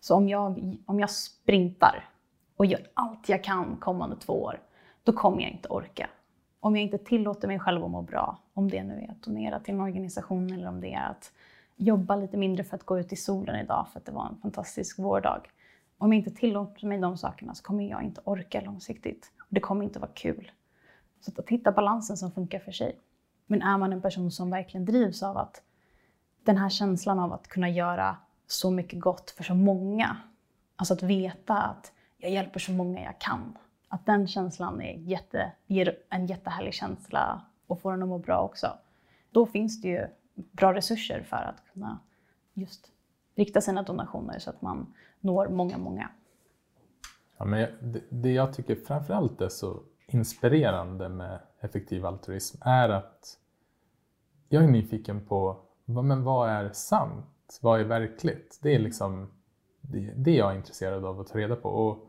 Så om jag, om jag sprintar och gör allt jag kan kommande två år, då kommer jag inte orka. Om jag inte tillåter mig själv att må bra, om det nu är att donera till en organisation eller om det är att jobba lite mindre för att gå ut i solen idag för att det var en fantastisk vårdag. Om jag inte tillåter mig de sakerna så kommer jag inte orka långsiktigt. Och det kommer inte vara kul. Så att hitta balansen som funkar för sig. Men är man en person som verkligen drivs av att den här känslan av att kunna göra så mycket gott för så många. Alltså att veta att jag hjälper så många jag kan. Att den känslan är jätte, ger en jättehärlig känsla och får en att må bra också. Då finns det ju bra resurser för att kunna just rikta sina donationer så att man når många, många. Ja, men det, det jag tycker framförallt är så inspirerande med effektiv altruism är att jag är nyfiken på men vad är sant? Vad är verkligt? Det är liksom det, det jag är intresserad av att ta reda på. Och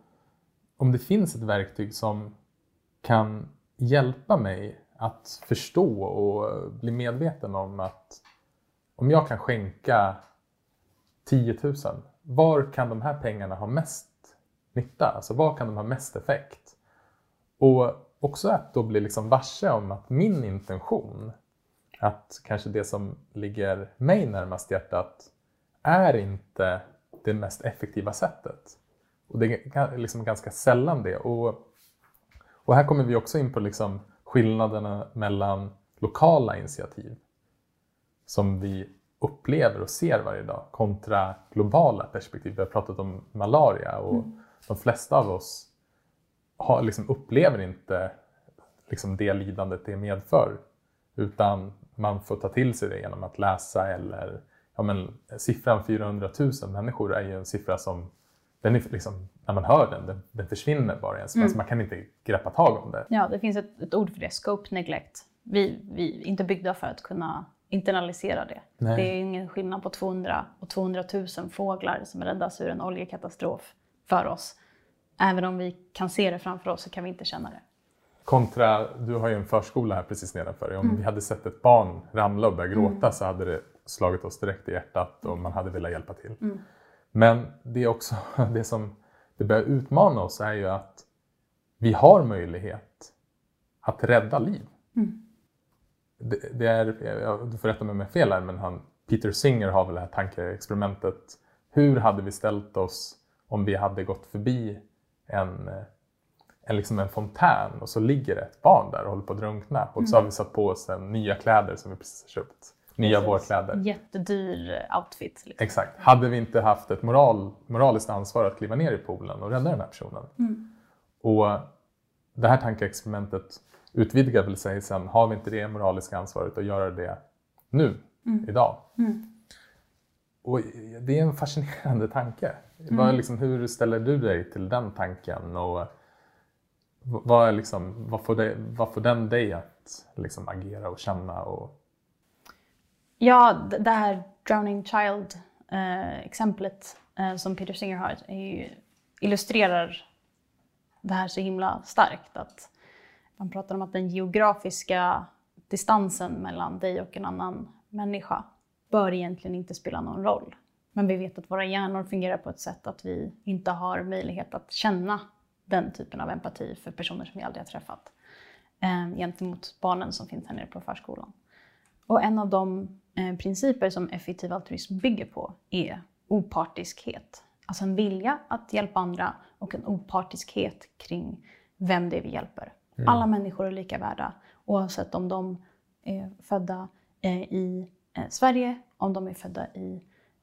om det finns ett verktyg som kan hjälpa mig att förstå och bli medveten om att om jag kan skänka 10 000, var kan de här pengarna ha mest nytta? Alltså var kan de ha mest effekt? Och också att då bli liksom varse om att min intention att kanske det som ligger mig närmast hjärtat är inte det mest effektiva sättet. Och det är liksom ganska sällan det. Och, och här kommer vi också in på liksom skillnaderna mellan lokala initiativ som vi upplever och ser varje dag kontra globala perspektiv. Vi har pratat om malaria och mm. de flesta av oss har, liksom, upplever inte liksom, det lidandet det medför utan man får ta till sig det genom att läsa eller ja, men, siffran 400 000 människor är ju en siffra som den är liksom, när man hör den, den, den försvinner bara ens. Mm. Alltså man kan inte greppa tag om det. Ja, det finns ett, ett ord för det, scope neglect. Vi, vi är inte byggda för att kunna internalisera det. Nej. Det är ingen skillnad på 200 och 200 000 fåglar som räddas ur en oljekatastrof för oss. Även om vi kan se det framför oss så kan vi inte känna det. Kontra, du har ju en förskola här precis nedanför Om mm. vi hade sett ett barn ramla och börja gråta mm. så hade det slagit oss direkt i hjärtat och man hade velat hjälpa till. Mm. Men det är också *laughs* det som det börjar utmana oss är ju att vi har möjlighet att rädda liv. Mm. Det, det, är, du får rätta mig om jag fel här, men han, Peter Singer har väl det här tankeexperimentet. Hur hade vi ställt oss om vi hade gått förbi en, en, liksom en fontän och så ligger ett barn där och håller på att drunkna och så har vi satt på oss en, nya kläder som vi precis har köpt. Nya vårkläder. Jättedyr outfit. Liksom. Exakt. Hade vi inte haft ett moral, moraliskt ansvar att kliva ner i poolen och rädda den här personen. Mm. Och det här tankeexperimentet utvidgar väl sig sen, har vi inte det moraliska ansvaret att göra det nu, Mm. idag? Mm. Och det är en fascinerande tanke. Vad, liksom, hur ställer du dig till den tanken? Och vad, är liksom, vad, får, det, vad får den dig att liksom, agera och känna? Och... Ja, det här Drowning Child-exemplet eh, eh, som Peter Singer har är ju, illustrerar det här så himla starkt. Att man pratar om att den geografiska distansen mellan dig och en annan människa bör egentligen inte spela någon roll. Men vi vet att våra hjärnor fungerar på ett sätt att vi inte har möjlighet att känna den typen av empati för personer som vi aldrig har träffat. Eh, gentemot barnen som finns här nere på förskolan. Och en av de principer som effektiv altruism bygger på är opartiskhet. Alltså en vilja att hjälpa andra och en opartiskhet kring vem det är vi hjälper. Alla människor är lika värda oavsett om de är födda eh, i eh, Sverige, om de är födda i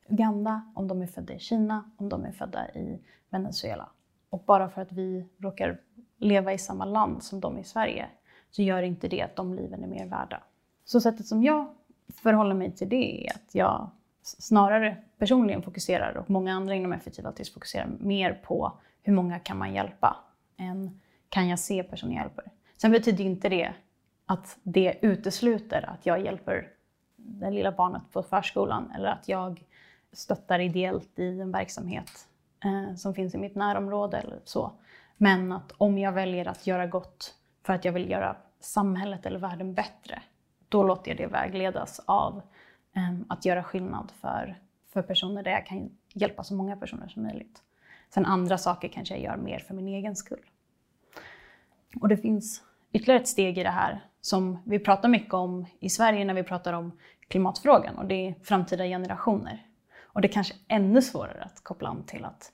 Uganda, om de är födda i Kina, om de är födda i Venezuela. Och bara för att vi råkar leva i samma land som de i Sverige så gör inte det att de liven är mer värda. Så sättet som jag förhåller mig till det är att jag snarare personligen fokuserar, och många andra inom effektiv autism fokuserar mer på hur många kan man hjälpa än kan jag se personen jag hjälper. Sen betyder inte det att det utesluter att jag hjälper det lilla barnet på förskolan eller att jag stöttar ideellt i en verksamhet eh, som finns i mitt närområde eller så. Men att om jag väljer att göra gott för att jag vill göra samhället eller världen bättre, då låter jag det vägledas av eh, att göra skillnad för, för personer där jag kan hjälpa så många personer som möjligt. Sen andra saker kanske jag gör mer för min egen skull. Och det finns ytterligare ett steg i det här som vi pratar mycket om i Sverige när vi pratar om klimatfrågan och det är framtida generationer. Och det är kanske ännu svårare att koppla an till att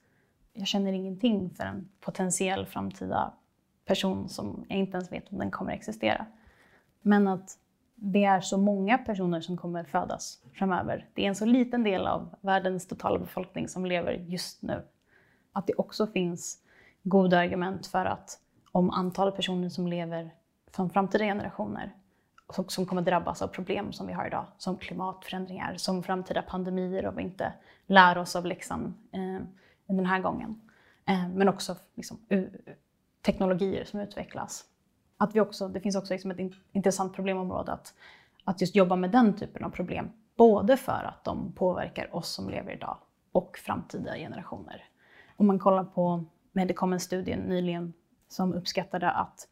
jag känner ingenting för en potentiell framtida person som jag inte ens vet om den kommer existera. Men att det är så många personer som kommer födas framöver. Det är en så liten del av världens totala befolkning som lever just nu. Att det också finns goda argument för att om antalet personer som lever från framtida generationer och som kommer drabbas av problem som vi har idag, som klimatförändringar, som framtida pandemier om vi inte lär oss av läxan eh, den här gången. Eh, men också liksom, teknologier som utvecklas. Att vi också, det finns också liksom ett intressant problemområde att, att just jobba med den typen av problem. Både för att de påverkar oss som lever idag och framtida generationer. Om man kollar på, det kom en studie nyligen som uppskattade att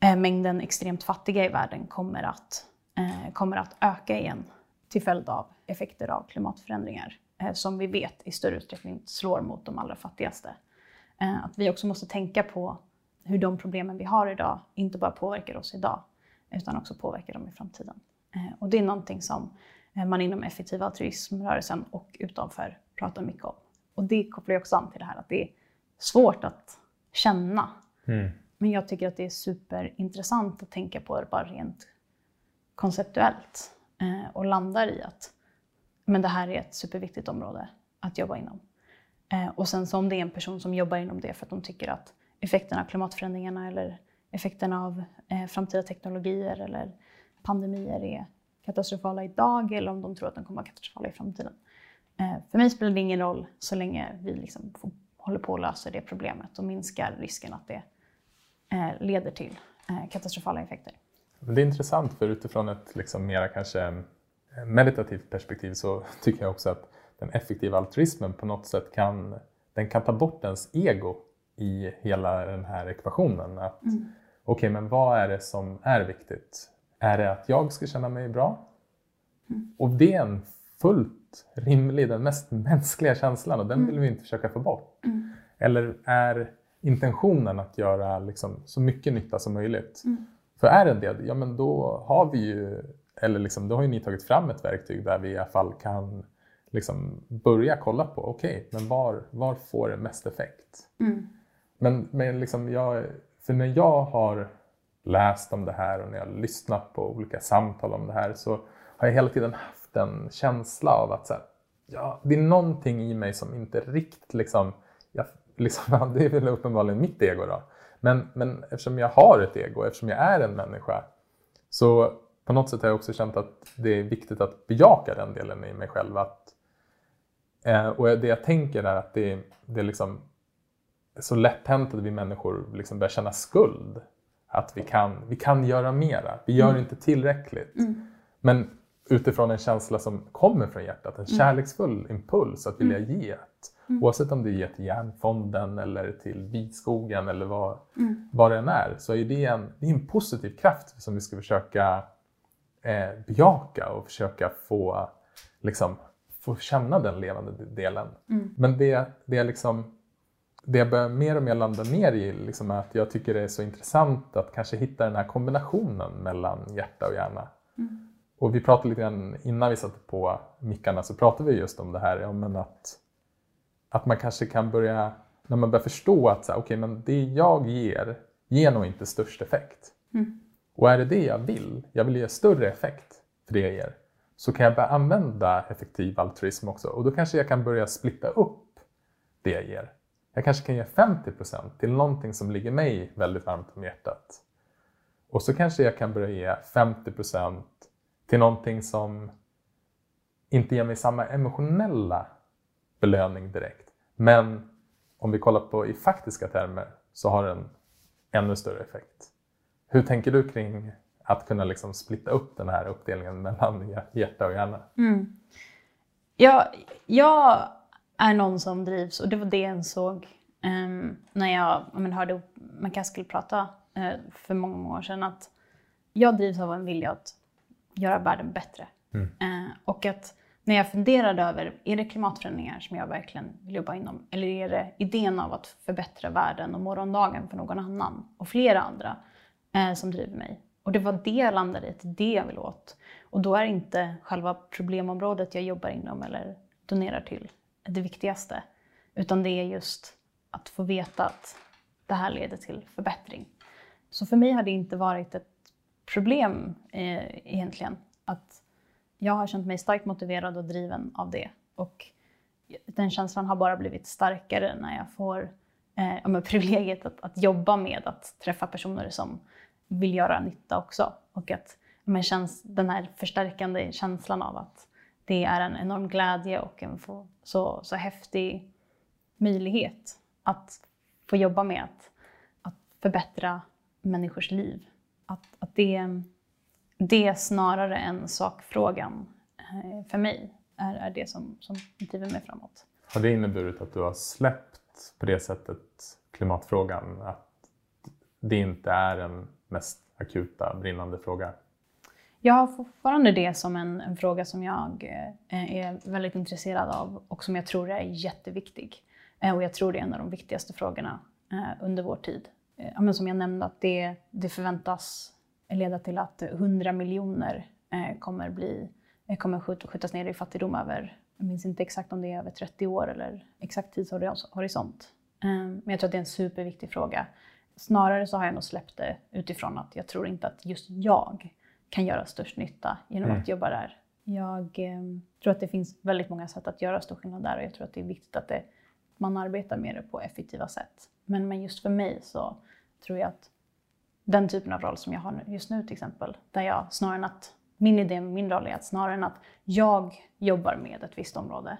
eh, mängden extremt fattiga i världen kommer att, eh, kommer att öka igen till följd av effekter av klimatförändringar eh, som vi vet i större utsträckning slår mot de allra fattigaste. Att vi också måste tänka på hur de problemen vi har idag inte bara påverkar oss idag utan också påverkar dem i framtiden. Eh, och det är någonting som eh, man inom effektiv altruismrörelsen och utanför pratar mycket om. Och det kopplar ju också an till det här att det är svårt att känna men jag tycker att det är superintressant att tänka på det bara rent konceptuellt eh, och landar i att men det här är ett superviktigt område att jobba inom. Och sen så om det är en person som jobbar inom det för att de tycker att effekterna av klimatförändringarna eller effekterna av eh, framtida teknologier eller pandemier är katastrofala idag eller om de tror att de kommer att vara katastrofala i framtiden. Eh, för mig spelar det ingen roll så länge vi liksom får, håller på att lösa det problemet och minskar risken att det eh, leder till eh, katastrofala effekter. Det är intressant för utifrån ett liksom mera kanske eh, meditativt perspektiv så tycker jag också att den effektiva altruismen på något sätt kan, den kan ta bort ens ego i hela den här ekvationen. Att, Okej, men vad är det som är viktigt? Är det att jag ska känna mig bra? Och det är en fullt rimlig, den mest mänskliga känslan och den vill vi inte försöka få bort. Eller är intentionen att göra liksom, så mycket nytta som möjligt. Mm. För är det det, ja men då har vi ju, eller liksom, då har ju ni tagit fram ett verktyg där vi i alla fall kan liksom börja kolla på, okej, okay, men var, var får det mest effekt? Men, men liksom jag, för när jag har läst om det här och när jag har lyssnat på olika samtal om det här så har jag hela tiden haft en känsla av att så här, ja, det är någonting i mig som inte riktigt liksom, jag, liksom *laughs* det är väl uppenbarligen mitt ego då. Men, men eftersom jag har ett ego, eftersom jag är en människa så på något sätt har jag också känt att det är viktigt att bejaka den delen i mig själv. Att, eh, och det jag tänker är att det, det är liksom så lätt hänt att vi människor liksom börjar känna skuld. Att vi kan, vi kan göra mera, vi gör mm. inte tillräckligt. Mm. Men utifrån en känsla som kommer från hjärtat, en mm. kärleksfull impuls att vilja mm. ge. Ett, mm. Oavsett om du ger till Järnfonden eller till Bitskogen eller vad, vad det än är, så är det en, det är en positiv kraft som vi ska försöka eh, bejaka och försöka få, liksom, få känna den levande delen. Men det, det är liksom det jag börjar mer och mer landa ner i liksom är att jag tycker det är så intressant att kanske hitta den här kombinationen mellan hjärta och hjärna. Mm. Och vi pratade lite grann innan vi satte på mickarna så pratade vi just om det här, ja, men att, att man kanske kan börja, när man börjar förstå att så här, okay, men det jag ger ger nog inte störst effekt. Mm. Och är det det jag vill, jag vill ge större effekt för det jag ger, så kan jag börja använda effektiv altruism också och då kanske jag kan börja splitta upp det jag ger. Jag kanske kan ge 50% till någonting som ligger mig väldigt varmt om hjärtat. Och så kanske jag kan börja ge 50% till någonting som inte ger mig samma emotionella belöning direkt. Men om vi kollar på i faktiska termer så har den ännu större effekt. Hur tänker du kring att kunna liksom splitta upp den här uppdelningen mellan hjärta och hjärna? Mm. Ja, jag är någon som drivs, och det var det jag såg um, när jag men, hörde skulle prata uh, för många, många år sedan, att jag drivs av en vilja att göra världen bättre. Mm. Uh, och att när jag funderade över, är det klimatförändringar som jag verkligen vill jobba inom? Eller är det idén av att förbättra världen och morgondagen för någon annan och flera andra uh, som driver mig? Och det var det jag landade i, det jag vill åt. Och då är inte själva problemområdet jag jobbar inom eller donerar till det viktigaste. Utan det är just att få veta att det här leder till förbättring. Så för mig har det inte varit ett problem eh, egentligen. Att jag har känt mig starkt motiverad och driven av det. Och den känslan har bara blivit starkare när jag får eh, privilegiet att, att jobba med att träffa personer som vill göra nytta också. Och att men, känns den här förstärkande känslan av att det är en enorm glädje och en så, så häftig möjlighet att få jobba med att, att förbättra människors liv. Att, att det, det snarare än sakfrågan eh, för mig är, är det som, som driver mig framåt. Har det inneburit att du har släppt på det sättet klimatfrågan? Att det inte är den mest akuta brinnande fråga? Jag har fortfarande det som en, en, fråga som jag eh, är väldigt intresserad av och som jag tror är jätteviktig. Eh, och jag tror det är en av de viktigaste frågorna eh, under vår tid. Eh, men som jag nämnde, att det, det förväntas leda till att 100 miljoner eh, kommer, bli, eh, kommer skjut, skjutas ner i fattigdom över, jag minns inte exakt om det är över 30 år eller exakt tidshorisont. Eh, men jag tror att det är en superviktig fråga. Snarare så har jag nog släppt det utifrån att jag tror inte att just jag kan göra störst nytta genom mm. att jobba där. Jag eh, tror att det finns väldigt många sätt att göra stor skillnad där och jag tror att det är viktigt att det, man arbetar med det på effektiva sätt. Men, men just för mig så tror jag att den typen av roll som jag har just nu till exempel, där jag snarare än att min idé med min roll är att snarare än att jag jobbar med ett visst område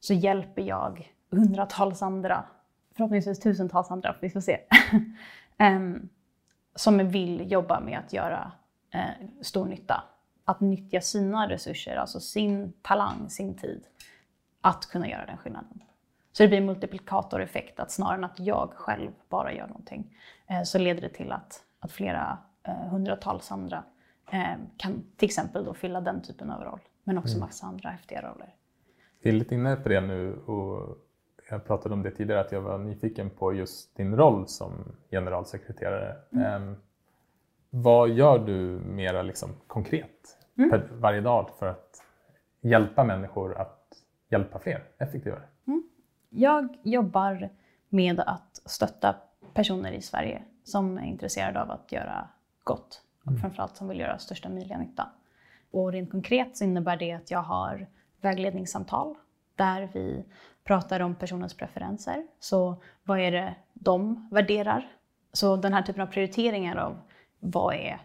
så hjälper jag hundratals andra, förhoppningsvis tusentals andra, vi får se, um, *laughs* som vill jobba med att göra eh, stor nytta. Att nyttja sina resurser, alltså sin talang, sin tid, att kunna göra den skillnaden. Så det blir en multiplikatoreffekt, att snarare än att jag själv bara gör någonting, eh, så leder det till att, att flera eh, hundratals andra eh, kan till exempel då fylla den typen av roll, men också mm. massa andra häftiga roller. Vi är lite inne på det nu och jag pratade om det tidigare, att jag var nyfiken på just din roll som generalsekreterare. Mm. Vad gör du mera liksom konkret mm. per, varje dag för att hjälpa människor att hjälpa fler effektivare? Mm. Jag jobbar med att stötta personer i Sverige som är intresserade av att göra gott och mm. framförallt som vill göra största möjliga nytta. Och rent konkret så innebär det att jag har vägledningssamtal där vi pratar om personens preferenser. Så vad är det de värderar? Så den här typen av prioriteringar av vad är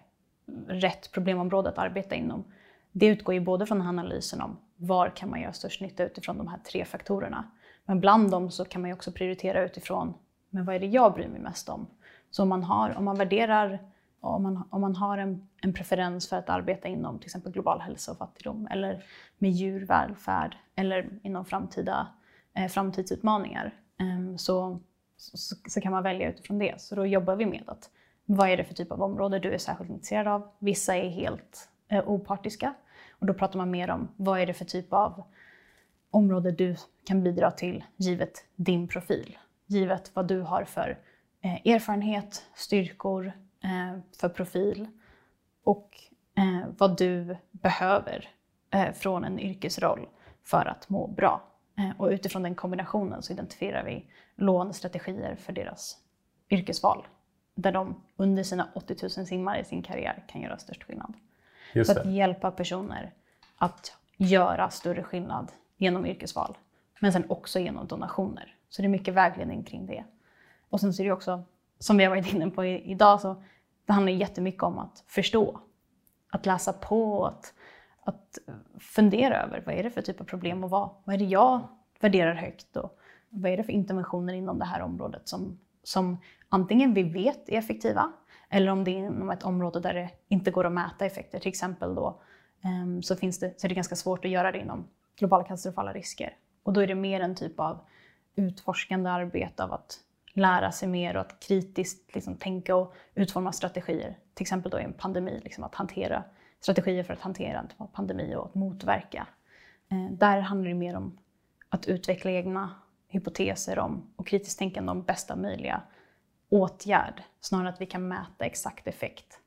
rätt problemområde att arbeta inom, det utgår ju både från analysen om var kan man göra störst nytta utifrån de här tre faktorerna. Men bland dem så kan man ju också prioritera utifrån, men vad är det jag bryr mig mest om? Så om man, har, om man värderar, om man, om man har en, en preferens för att arbeta inom till exempel global hälsa och fattigdom eller med djurvälfärd eller inom framtida, eh, framtidsutmaningar eh, så, så, så, kan man välja utifrån det. Så då jobbar vi med att vad är det för typ av område du är särskilt intresserad av? Vissa är helt eh, opartiska och då pratar man mer om vad är det för typ av område du kan bidra till givet din profil. Givet vad du har för eh, erfarenhet, styrkor, eh, för profil och eh, vad du behöver eh, från en yrkesroll för att må bra. Eh, och utifrån den kombinationen så identifierar vi lånestrategier för deras yrkesval där de under sina 80 000 simmar i sin karriär kan göra störst skillnad. Just för att hjälpa personer att göra större skillnad genom yrkesval. Men sen också genom donationer. Så det är mycket vägledning kring det. Och sen så är det också, som vi har varit inne på idag, så det handlar jättemycket om att förstå. Att läsa på, att, att fundera över vad är det för typ av problem och vad, vad är det jag värderar högt och vad är det för interventioner inom det här området som, som antingen vi vet är effektiva eller om det är inom ett område där det inte går att mäta effekter. Till exempel då ehm, så, finns det, så är det ganska svårt att göra det inom globala katastrofala risker. Och då är det mer en typ av utforskande arbete av att lära sig mer och att kritiskt liksom, tänka och utforma strategier. Till exempel då i en pandemi, liksom, att hantera strategier för att hantera en typ pandemi och att motverka. Eh, där handlar det mer om att utveckla egna hypoteser om och kritiskt tänkande om bästa möjliga åtgärd snarare än att vi kan mäta exakt effekt.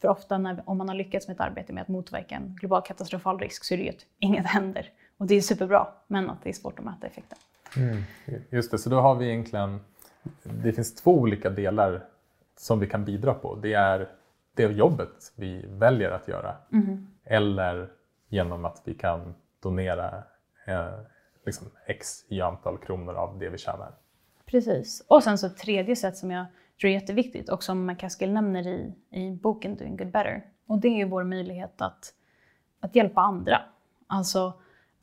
För ofta när, om man har lyckats med ett arbete med att motverka en global katastrofal risk så är det ju att inget *laughs* händer. Och det är superbra, men att det är svårt att mäta effekten. Mm, just det, så då har vi egentligen, det finns två olika delar som vi kan bidra på. Det är det jobbet vi väljer att göra mm. eller genom att vi kan donera eh, liksom x i antal kronor av det vi tjänar. Precis. Och sen så ett tredje sätt som jag tror är jätteviktigt och som McCaskill nämner i, i boken Doing Good Better. Och det är vår möjlighet att, att hjälpa andra. Alltså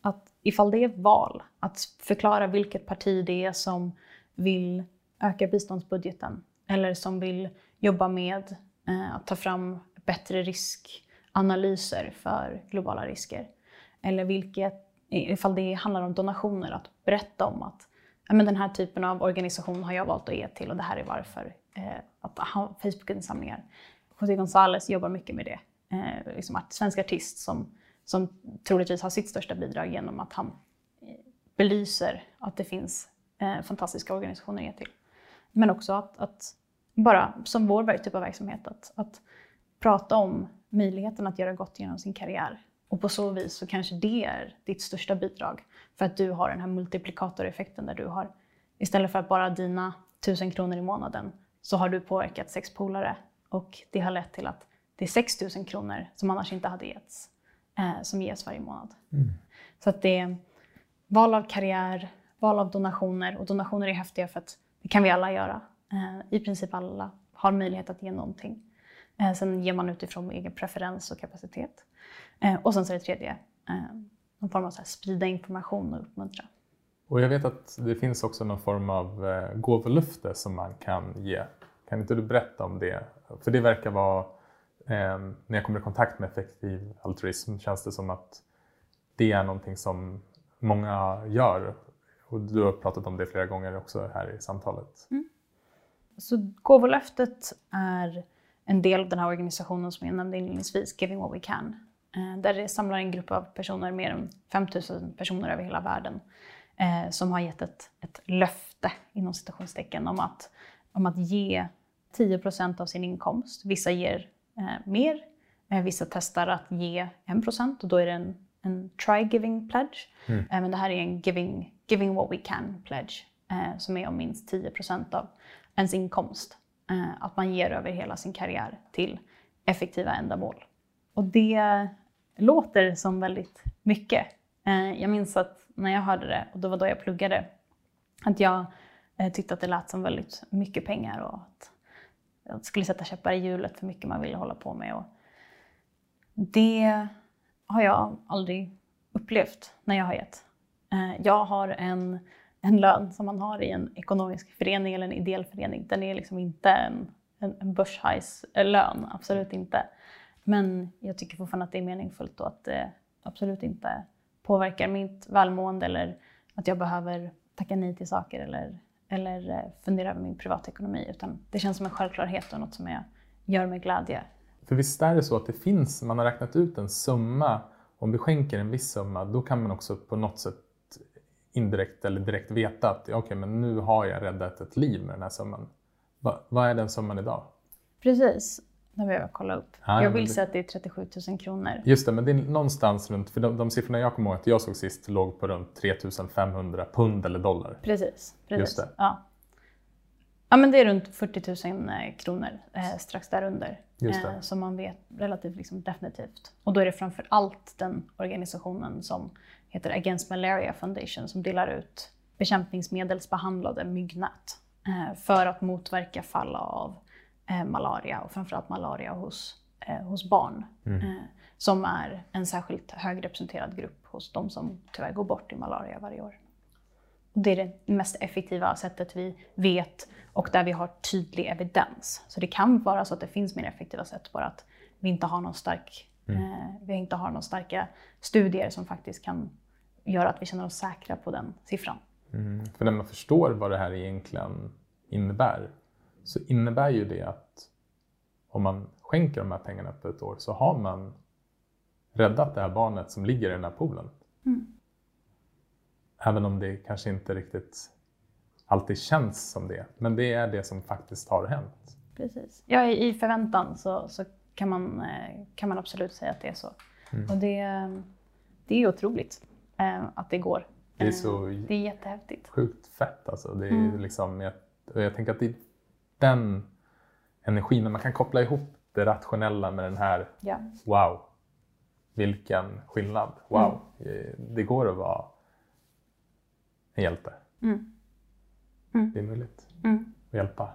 att ifall det är val, att förklara vilket parti det är som vill öka biståndsbudgeten eller som vill jobba med eh, att ta fram bättre riskanalyser för globala risker. Eller vilket, ifall det handlar om donationer, att berätta om att men den här typen av organisation har jag valt att ge till och det här är varför. Eh, att ha Facebook-insamlingar. José González jobbar mycket med det. Eh, liksom svensk artist som som troligtvis har sitt största bidrag genom att han eh, belyser att det finns eh, fantastiska organisationer att ge till. Men också att, att, bara som vår typ av verksamhet, att, att prata om möjligheten att göra gott genom sin karriär. Och på så vis så kanske det är ditt största bidrag för att du har den här multiplikatoreffekten där du har, istället för att bara dina tusen kronor i månaden, så har du påverkat sex polare och det har lett till att det är 6 000 kronor som annars inte hade getts eh, som ges varje månad. Mm. Så att det är val av karriär, val av donationer och donationer är häftiga för att det kan vi alla göra. Eh, I princip alla har möjlighet att ge någonting. Eh, sen ger man utifrån egen preferens och kapacitet. Eh, och sen så det tredje, eh, någon form av så här, sprida information och uppmuntra. Och jag vet att det finns också någon form av eh, gåvolöfte som man kan ge. Kan inte du berätta om det? För det verkar vara eh, när jag kommer i kontakt med effektiv altruism känns det som att det är någonting som många gör. Och du har pratat om det flera gånger också här i samtalet. Mm. Så gåvolöftet är en del av den här organisationen som jag nämnde inledningsvis, Giving What We Can. Eh, där det samlar en grupp av personer, mer än 5000 personer över hela världen, eh, som har gett ett, ett löfte inom citationstecken om att, om att ge 10% av sin inkomst. Vissa ger eh, mer, vissa testar att ge 1 och då är det en, en try giving pledge. Mm. Men det här är en giving, giving what we can pledge som är om minst 10% av ens inkomst. Att man ger över hela sin karriär till effektiva ändamål. Och det låter som väldigt mycket. Eh, jag minns att när jag hörde det, och det var då jag pluggade, att jag eh, tyckte att det lät som väldigt mycket pengar och att jag skulle sätta käppar i hjulet för mycket man ville hålla på med. Och det har jag aldrig upplevt när jag har gett. Eh, jag har en en lön som man har i en ekonomisk förening eller en ideell förening. Den är liksom inte en, en, en börshajs-lön, absolut inte. Men jag tycker fortfarande att det är meningsfullt och att det absolut inte påverkar mitt välmående eller att jag behöver tacka nej till saker eller, eller eh, fundera över min privatekonomi. Utan det känns som en självklarhet och något som jag gör med glädje. För visst är det så att det finns, man har räknat ut en summa, om vi skänker en viss summa, då kan man också på något sätt indirekt eller direkt veta att okay, men nu har jag räddat ett liv med den här summan. Va, vad är den summan idag? Precis, det behöver jag kolla upp. Ja, jag vill säga att det är 37 000 kronor. Just det, men det är någonstans runt, för de, de siffrorna jag kommer ihåg att jag såg sist låg på runt 3 500 pund eller dollar. Precis, precis. Just det. Ja. Ja, men det är runt 40 000 eh, kronor, eh, strax därunder. Just det. Eh, som man vet relativt liksom, definitivt. Och då är det framför allt den organisationen som heter Against Malaria Foundation som delar ut bekämpningsmedelsbehandlade myggnät eh, för att motverka fall av malaria och framförallt malaria hos, eh, hos barn. Mm. Som är en särskilt högrepresenterad grupp hos de som tyvärr går bort i malaria varje år. Det är det mest effektiva sättet vi vet och där vi har tydlig evidens. Så det kan vara så att det finns mer effektiva sätt, bara att vi inte har någon stark Mm. Eh, vi inte har några starka studier som faktiskt kan göra att vi känner oss säkra på den siffran. Mm. För när man förstår vad det här egentligen innebär så innebär ju det att om man skänker de här pengarna på ett år så har man räddat det här barnet som ligger i den här poolen. Mm. Även om det kanske inte riktigt alltid känns som det. Men det är det som faktiskt har hänt. Precis. Ja, i förväntan så, så kan man, eh, kan man absolut säga att det är så. Mm. Och det, det är otroligt eh, att det går. Det är, så eh, det är jättehäftigt. Sjukt fett alltså. Det är mm. liksom, jag, jag tänker att det den energin, när man kan koppla ihop det rationella med den här ja. wow, vilken skillnad. Wow, mm. det går att vara en hjälte. Mm. Mm. Det är möjligt mm. att hjälpa.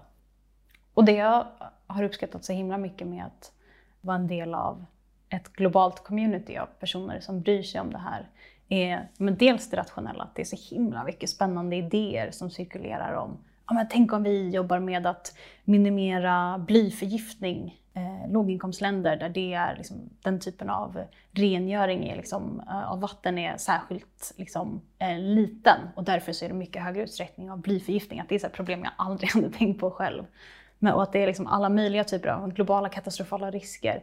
Och det jag har uppskattat så himla mycket med att vara en del av ett globalt community av personer som bryr sig om det här är men dels det rationella, att det är så himla mycket spännande idéer som cirkulerar om ja, men tänk om vi jobbar med att minimera blyförgiftning eh, låginkomstländer där det är liksom, den typen av rengöring är, liksom, eh, av vatten är särskilt liksom, eh, liten och därför så är det mycket högre utsträckning av blyförgiftning. Att det är ett problem jag aldrig *laughs* hade tänkt på själv. Men, och att det är liksom alla möjliga typer av globala katastrofala risker.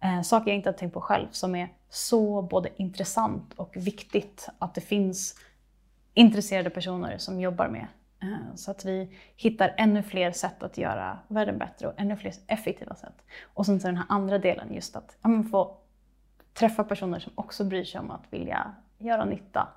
Eh, saker jag inte har tänkt på själv som är så både intressant och viktigt att det finns intresserade personer som jobbar med. Eh, så att vi hittar ännu fler sätt att göra världen bättre och ännu fler effektiva sätt. Och sen så den här andra delen, just att ja, få träffa personer som också bryr sig om att vilja göra nytta.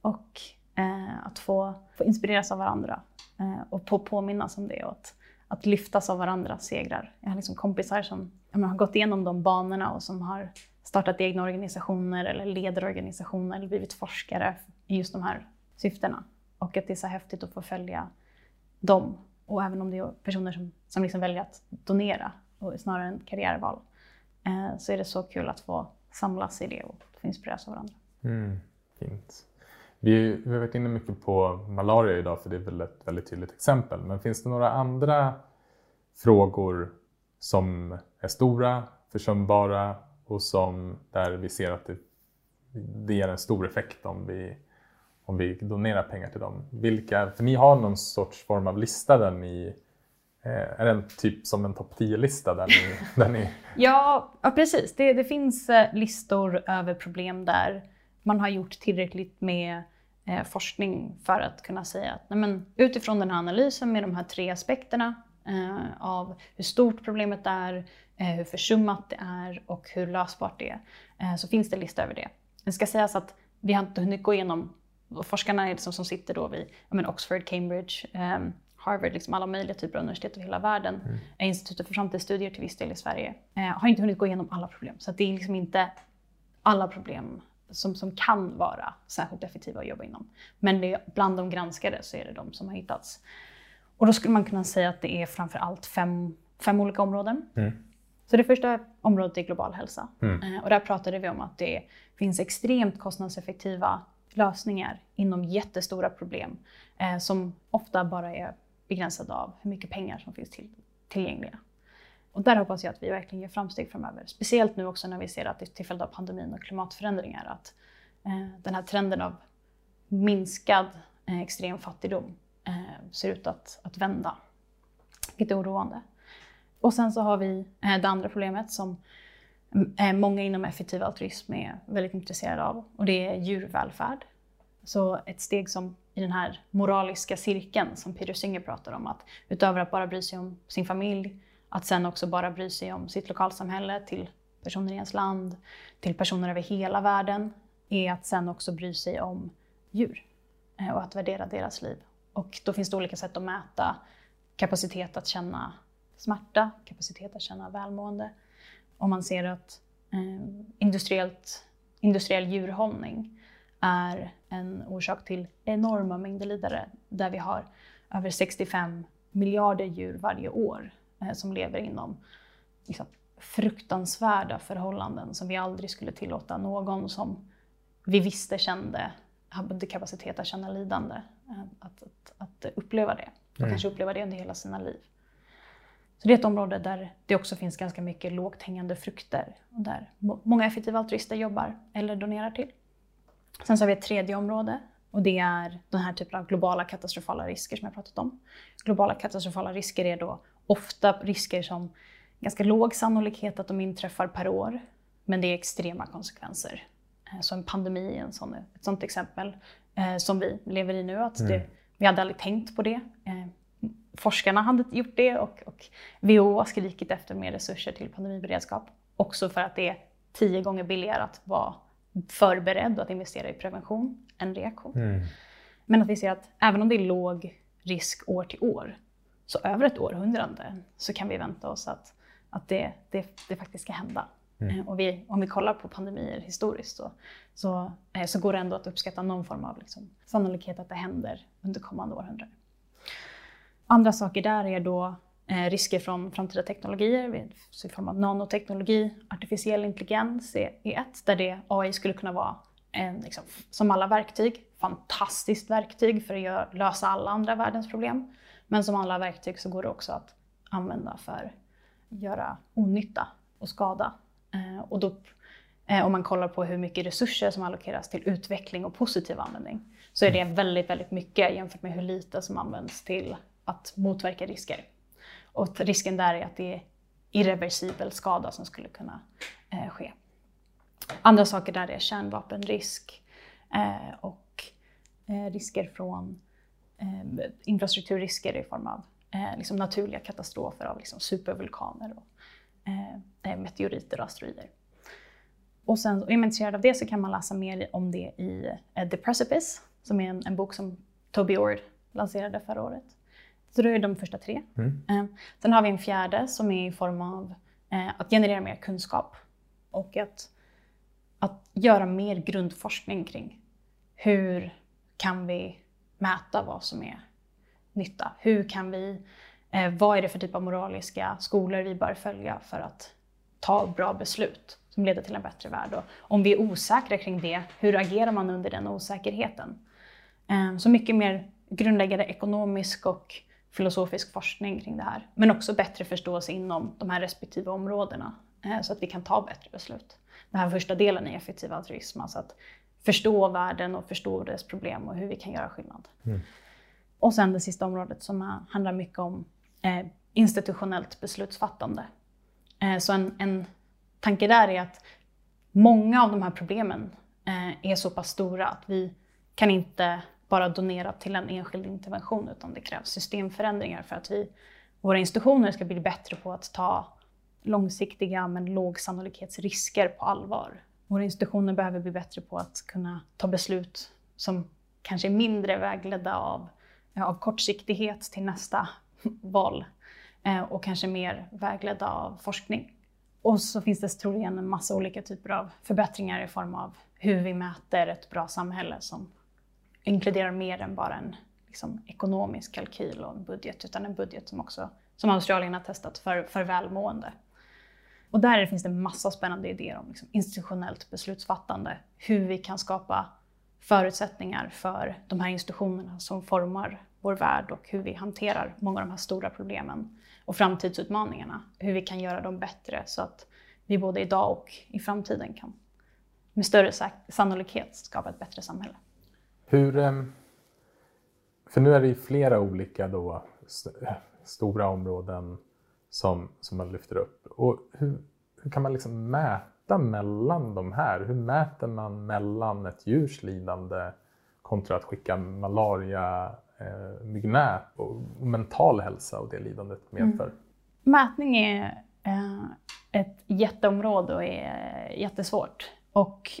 Och eh, att få, få inspireras av varandra eh, och på, påminnas om det. Och att, att lyftas av varandras segrar. Jag har liksom kompisar som har gått igenom de banorna och som har startat egna organisationer eller leder organisationer eller blivit forskare i just de här syftena. Och att det är så häftigt att få följa dem. Och även om det är personer som, som liksom väljer att donera och snarare än karriärval eh, så är det så kul att få samlas i det och få inspireras av varandra. Mm, fint. Vi, vi har varit inne mycket på malaria idag för det är väl ett väldigt tydligt exempel. Men finns det några andra frågor som är stora, försumbara och som där vi ser att det, det ger en stor effekt om vi, om vi donerar pengar till dem. Vilka, för ni har någon sorts form av lista där ni eh, är den typ som en topp 10-lista? Där ni, *laughs* där ni... ja, ja, precis. Det, det finns eh, listor över problem där man har gjort tillräckligt med eh, forskning för att kunna säga att nej men, utifrån den här analysen med de här tre aspekterna eh, av hur stort problemet är, eh, hur försummat det är och hur lösbart det är, eh, så finns det en lista över det. Det ska sägas att vi har inte hunnit gå igenom, forskarna är liksom som sitter då vid men, Oxford, Cambridge, ehm, Harvard, liksom alla möjliga typer av universitet över hela världen, mm. Institutet för framtidsstudier till viss del i Sverige, eh, har inte hunnit gå igenom alla problem. Så det är liksom inte alla problem som, som kan vara särskilt effektiva att jobba inom. Men det, bland de granskade så är det de som har hittats. Och då skulle man kunna säga att det är framför allt fem, fem olika områden. Mm. Så det första området är global hälsa. Mm. Eh, och där pratade vi om att det finns extremt kostnadseffektiva lösningar inom jättestora problem eh, som ofta bara är begränsade av hur mycket pengar som finns till, tillgängliga. Och där hoppas jag att vi verkligen gör framsteg framöver. Speciellt nu också när vi ser att till följd av pandemin och klimatförändringar att eh, den här trenden av minskad eh, extrem fattigdom eh, ser ut att, att vända. Vilket är oroande. Och sen så har vi eh, det andra problemet som Eh, många inom effektiv altruism är väldigt intresserade av och det är djurvälfärd. Så ett steg som i den här moraliska cirkeln som Peter Singer pratar om, att utöver att bara bry sig om sin familj, att sen också bara bry sig om sitt lokalsamhälle, till personer i ens land, till personer över hela världen, är att sen också bry sig om djur eh, och att värdera deras liv. Och då finns det olika sätt att mäta kapacitet att känna smärta, kapacitet att känna välmående. Om man ser att eh, industriellt, industriell djurhållning är en orsak till enorma mängder lidare, där vi har över 65 miljarder djur varje år eh, som lever inom liksom, fruktansvärda förhållanden som vi aldrig skulle tillåta någon som vi visste kände hade kapacitet att känna lidande, eh, att, att, att uppleva det. Och mm. kanske uppleva det under hela sina liv. Så det är ett område där det också finns ganska mycket lågt hängande frukter och där många effektiva altruister jobbar eller donerar till. Sen så har vi ett tredje område och det är den här typen av globala katastrofala risker som jag pratat om. Globala katastrofala risker är då ofta risker som ganska låg sannolikhet att de inträffar per år, men det är extrema konsekvenser. Eh, så en pandemi är en sån, ett sånt exempel eh, som vi lever i nu. Att det, mm. Vi hade aldrig tänkt på det. Eh, forskarna hade gjort det och, och WHO har skrikit efter mer resurser till pandemiberedskap. Också för att det är tio gånger billigare att vara förberedd och att investera i prevention än reaktion. Mm. Men att vi ser att även om det är låg risk år till år, så över ett århundrade så kan vi vänta oss att, att det, det, det faktiskt ska hända. Mm. Eh, och vi, om vi kollar på pandemier historiskt så, så, eh, så går det ändå att uppskatta någon form av liksom, sannolikhet att det händer under kommande århundrade. Andra saker där är då eh, risker från framtida teknologier, i form av nanoteknologi, artificiell intelligens är, ett, där det AI skulle kunna vara en, liksom, som alla verktyg, fantastiskt verktyg för att göra, lösa alla andra världens problem. Men som alla verktyg så går det också att använda för att göra onytta och skada. Eh, och då, eh, om man kollar på hur mycket resurser som allokeras till utveckling och positiv användning så är det väldigt, väldigt mycket jämfört med hur lite som används till att motverka risker. Och risken där är att det är irreversibel skada som skulle kunna eh, ske. Andra saker där är kärnvapenrisk eh, och eh, risker från eh, infrastrukturrisker i form av eh, liksom naturliga katastrofer av liksom supervulkaner och eh, eh meteoriter och asteroider. Och sen, och är man intresserad av det så kan man läsa mer om det i eh, The Precipice, som är en, en bok som Toby Ord lanserade förra året. Så då är de första tre. Mm. Eh, sen har vi en fjärde som är i form av eh, att generera mer kunskap och att, att göra mer grundforskning kring hur kan vi mäta vad som är nytta? Hur kan vi, eh, vad är det för typ av moraliska skolor vi bör följa för att ta bra beslut som leder till en bättre värld? Och om vi är osäkra kring det, hur agerar man under den osäkerheten? Så mycket mer grundläggande ekonomisk och filosofisk forskning kring det här. Men också bättre förståelse inom de här respektive områdena eh, så att vi kan ta bättre beslut. Den här första delen i effektiv altruism, alltså att förstå världen och förstå dess problem och hur vi kan göra skillnad. Mm. Och sen det sista området som handlar mycket om eh, institutionellt beslutsfattande. Eh, så en, en tanke där är att många av de här problemen är så pass stora att vi kan inte bara donera till en enskild intervention utan det krävs systemförändringar för att vi, våra institutioner ska bli bättre på att ta långsiktiga men låg sannolikhetsrisker på allvar. Våra institutioner behöver bli bättre på att kunna ta beslut som kanske är mindre vägledda av, eh, av kortsiktighet till nästa *laughs* val eh, och kanske mer vägledda av forskning. Och så finns det troligen en massa olika typer av förbättringar i form av hur vi mäter ett bra samhälle som inkluderar mer än bara en liksom, ekonomisk kalkyl och en budget, utan en budget som också, som Australien har testat, för, för välmående. Och där finns det massa spännande idéer om liksom, institutionellt beslutsfattande, hur vi kan skapa förutsättningar för de här institutionerna som formar vår värld och hur vi hanterar många av de här stora problemen och framtidsutmaningarna. Hur vi kan göra dem bättre så att vi både idag och i framtiden kan med större sannolikhet skapa ett bättre samhälle. Hur, ehm, för nu är det ju flera olika då, stora områden som, som man lyfter upp. Och hur, hur kan man liksom mäta mellan de här? Hur mäter man mellan ett djurs lidande kontra att skicka malaria eh, myggnät och, och, mental hälsa och det lidandet medför? Mm. Mätning är eh, ett jätteområde och är jättesvårt. Och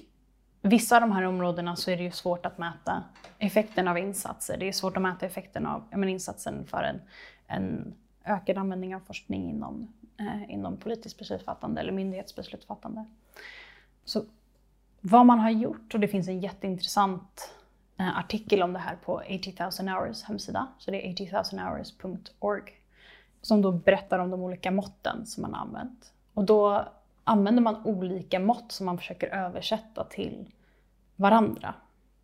vissa av de här områdena så är det ju svårt att mäta effekten av insatser. Det är svårt att mäta effekten av men, insatsen för en, en ökad användning av forskning inom, eh, inom politiskt beslutsfattande eller myndighetsbeslutsfattande. Så vad man har gjort, och det finns en jätteintressant eh, artikel om det här på 80,000 hours hemsida, så det är 80,000hours.org, som då berättar om de olika måtten som man har använt. Och då använder man olika mått som man försöker översätta till varandra.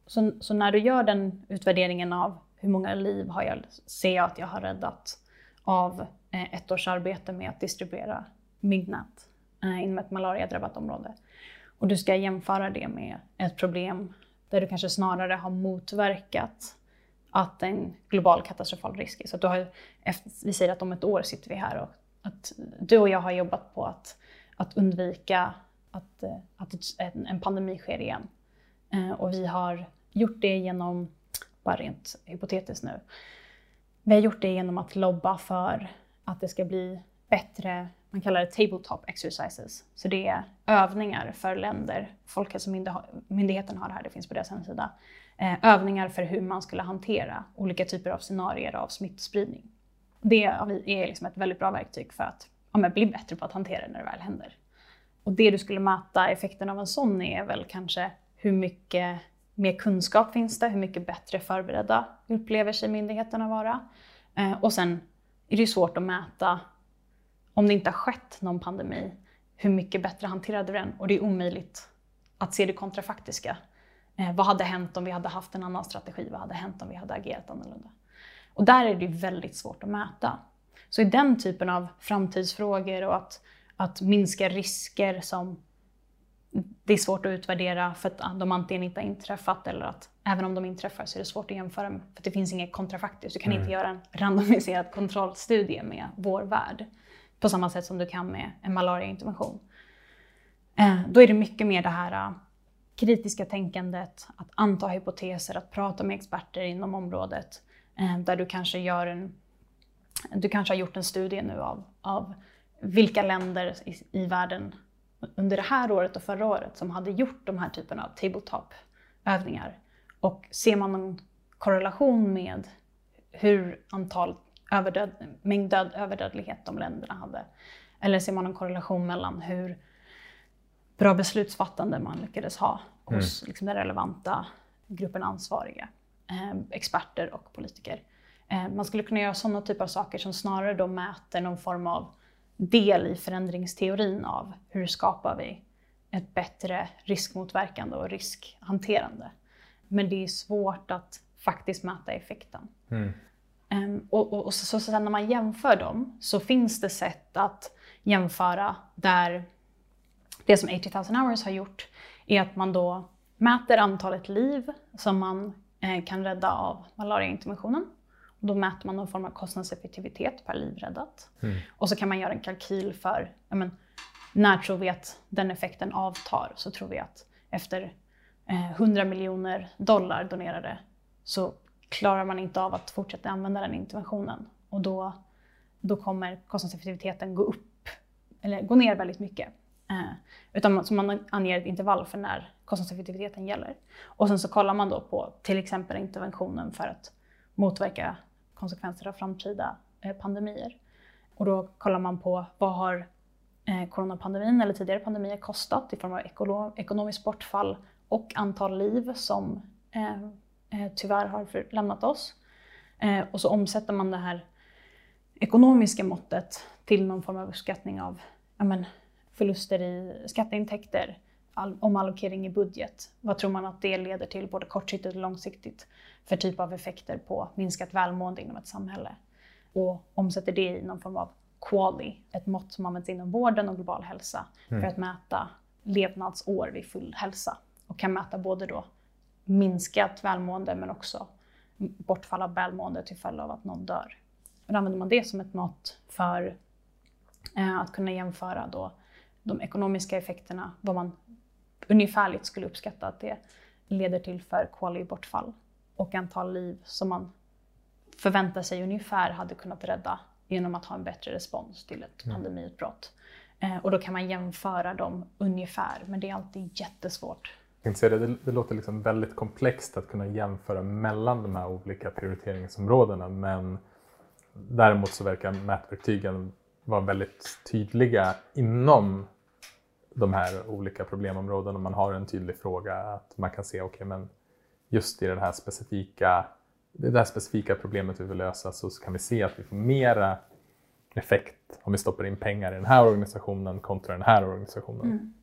Så, så, när du gör den utvärderingen av hur många liv har jag, ser jag att jag har räddat av eh, ett års arbete med att distribuera myggnät eh, inom ett malariadrabbat område. Och du ska jämföra det med ett problem där du kanske snarare har motverkat att en global katastrofal risk är. Så att du har, vi säger att om ett år sitter vi här och att du och jag har jobbat på att, att undvika att, eh, att en pandemi sker igen. Eh, och vi har gjort det genom, bara rent hypotetiskt nu, vi har gjort det genom att lobba för att det ska bli bättre, man kallar det tabletop exercises. Så det är övningar för länder, Folkhälsomyndigheten har det här, det finns på deras hemsida. Eh, övningar för hur man skulle hantera olika typer av scenarier av smittspridning. Det är liksom ett väldigt bra verktyg för att ja, bli bättre på att hantera det när det väl händer. Och det du skulle mäta effekten av en sån är väl kanske hur mycket mer kunskap finns det? Hur mycket bättre förberedda upplever sig myndigheterna vara? Eh, och sen är det ju svårt att mäta, om det inte har skett någon pandemi, hur mycket bättre hanterade vi den? Och det är omöjligt att se det kontrafaktiska. Eh, vad hade hänt om vi hade haft en annan strategi? Vad hade hänt om vi hade agerat annorlunda? Och där är det väldigt svårt att mäta. Så i den typen av framtidsfrågor och att, att minska risker som det är svårt att utvärdera för att de antingen inte har inträffat eller att även om de inträffar så är det svårt att jämföra för att det finns inget kontrafaktiskt. Du kan mm. inte göra en randomiserad kontrollstudie med vår värld på samma sätt som du kan med en malariaintervention. Eh, då är det mycket mer det här eh, kritiska tänkandet, att anta hypoteser, att prata med experter inom området eh, där du kanske gör en du kanske har gjort en studie nu av, av vilka länder i, i världen under det här året och förra året som hade gjort de här typen av tabletop-övningar. Och ser man någon korrelation med hur antal överdöd, mängd död, överdödlighet de länderna hade? Eller ser man en korrelation mellan hur bra beslutsfattande man lyckades ha hos mm. liksom, den relevanta gruppen ansvariga, eh, experter och politiker? Eh, man skulle kunna göra sådana typer av saker som snarare då mäter någon form av del i förändringsteorin av hur skapar vi ett bättre riskmotverkande och riskhanterande. Men det är svårt att faktiskt mäta effekten. Mm. Um, och, och, och, så, så sen när man jämför dem så finns det sätt att jämföra där det som 80,000 hours har gjort är att man då mäter antalet liv som man eh, kan rädda av malariainterventionen då mäter man någon form av kostnadseffektivitet per liv räddat. Mm. Och så kan man göra en kalkyl för men, när tror vi att den effekten avtar? Så tror vi att efter eh, 100 miljoner dollar donerade så klarar man inte av att fortsätta använda den interventionen. Och då, då kommer kostnadseffektiviteten gå upp, eller gå ner väldigt mycket. Eh, utan man, så man anger ett intervall för när kostnadseffektiviteten gäller. Och sen så kollar man då på till exempel interventionen för att motverka konsekvenser av framtida eh, pandemier. Och då kollar man på vad har eh, coronapandemin eller tidigare pandemier kostat i form av ekonomiskt bortfall och antal liv som eh, eh tyvärr har lämnat oss. Eh, och så omsätter man det här ekonomiska måttet till någon form av uppskattning av ja, men, förluster i skatteintäkter, all, omallokering i budget. Vad tror man att det leder till både kortsiktigt och långsiktigt för typ av effekter på minskat välmående inom ett samhälle? Och omsätter det i någon form av QALY, ett mått som används inom vården och global hälsa mm. för att mäta levnadsår vid full hälsa och kan mäta både då minskat välmående men också bortfall av välmående till följd av att någon dör. då använder man det som ett mått för eh, att kunna jämföra då de ekonomiska effekterna, vad man ungefärligt skulle uppskatta att det leder till för quality-bortfall och antal liv som man förväntar sig ungefär hade kunnat rädda genom att ha en bättre respons till ett mm. pandemiutbrott. Eh, och då kan man jämföra dem ungefär, men det är alltid jättesvårt. Det, det låter liksom väldigt komplext att kunna jämföra mellan de här olika prioriteringsområdena men däremot så verkar mätverktygen vara väldigt tydliga inom de här olika problemområdena. Man har en tydlig fråga att man kan se, okej okay, men just i den här specifika, det här specifika problemet vi vill lösa så kan vi se att vi får mera effekt om vi stoppar in pengar i den här organisationen kontra den här organisationen. Mm.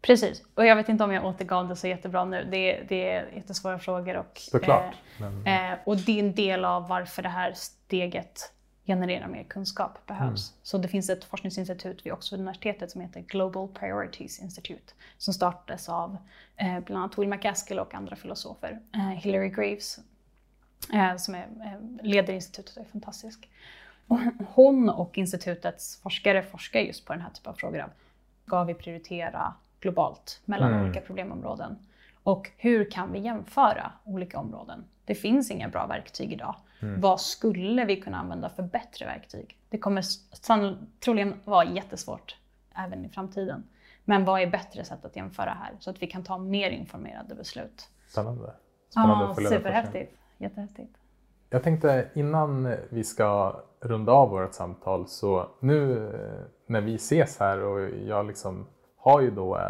Precis, och jag vet inte om jag återgav det så jättebra nu. Det, det är jättesvåra frågor. Och, Såklart. Eh, men... eh, och det är en del av varför det här steget generera mer kunskap behövs. Mm. Så det finns ett forskningsinstitut vid Oxford-universitetet som heter Global Priorities Institute som startades av eh, bland annat Will McCaskill och andra filosofer. Eh, Hillary Graves eh, som är, eh, leder institutet är fantastisk. Och hon och institutets forskare forskar just på den här typen av frågor. Ska vi prioritera globalt mellan mm. olika problemområden? Och hur kan vi jämföra olika områden? Det finns inga bra verktyg idag. Mm. Vad skulle vi kunna använda för bättre verktyg? Det kommer troligen vara jättesvårt även i framtiden. Men vad är bättre sätt att jämföra här så att vi kan ta mer informerade beslut? Spännande. Spännande ja, superhäftigt. Jättehäftigt. Jag tänkte innan vi ska runda av vårt samtal så nu eh, när vi ses här och jag liksom har ju då eh,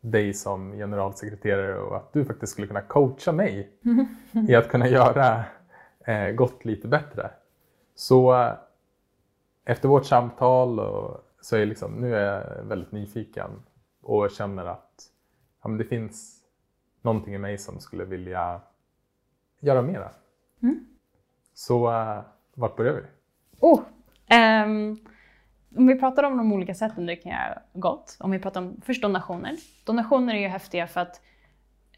dig som generalsekreterare och att du faktiskt skulle kunna coacha mig *laughs* i att kunna göra eh, gott lite bättre. Så eh, efter vårt samtal och, så är liksom, nu är jag väldigt nyfiken och känner att ja, det finns någonting i mig som skulle vilja göra mera. Mm. Så eh, vart börjar vi? Oh, um, om vi pratar om de olika sätten det kan göra gott. Om vi pratar om först donationer. Donationer är ju häftiga för att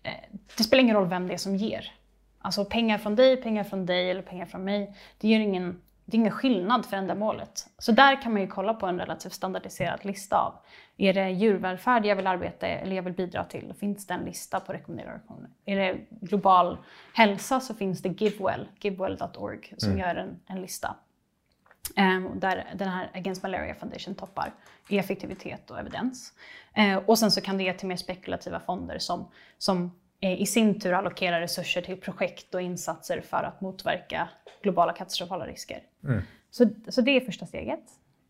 eh, det spelar ingen roll vem det är som ger. Alltså pengar från dig, pengar från dig eller pengar från mig. Det gör ingen, det är ingen skillnad för ändamålet. Så där kan man ju kolla på en relativt standardiserad lista av. Är det djurvälfärd jag vill arbeta eller jag vill bidra till? Finns det en lista på rekommenderade organisationer. Är det global hälsa så finns det Givewell, givewell.org, som mm. gör en, en lista. Um, där den här Against Malaria Foundation toppar i effektivitet och evidens. Uh, och sen så kan det ge till mer spekulativa fonder som, som i sin tur allokera resurser till projekt och insatser för att motverka globala katastrofala risker. Mm. Så, så det är första steget.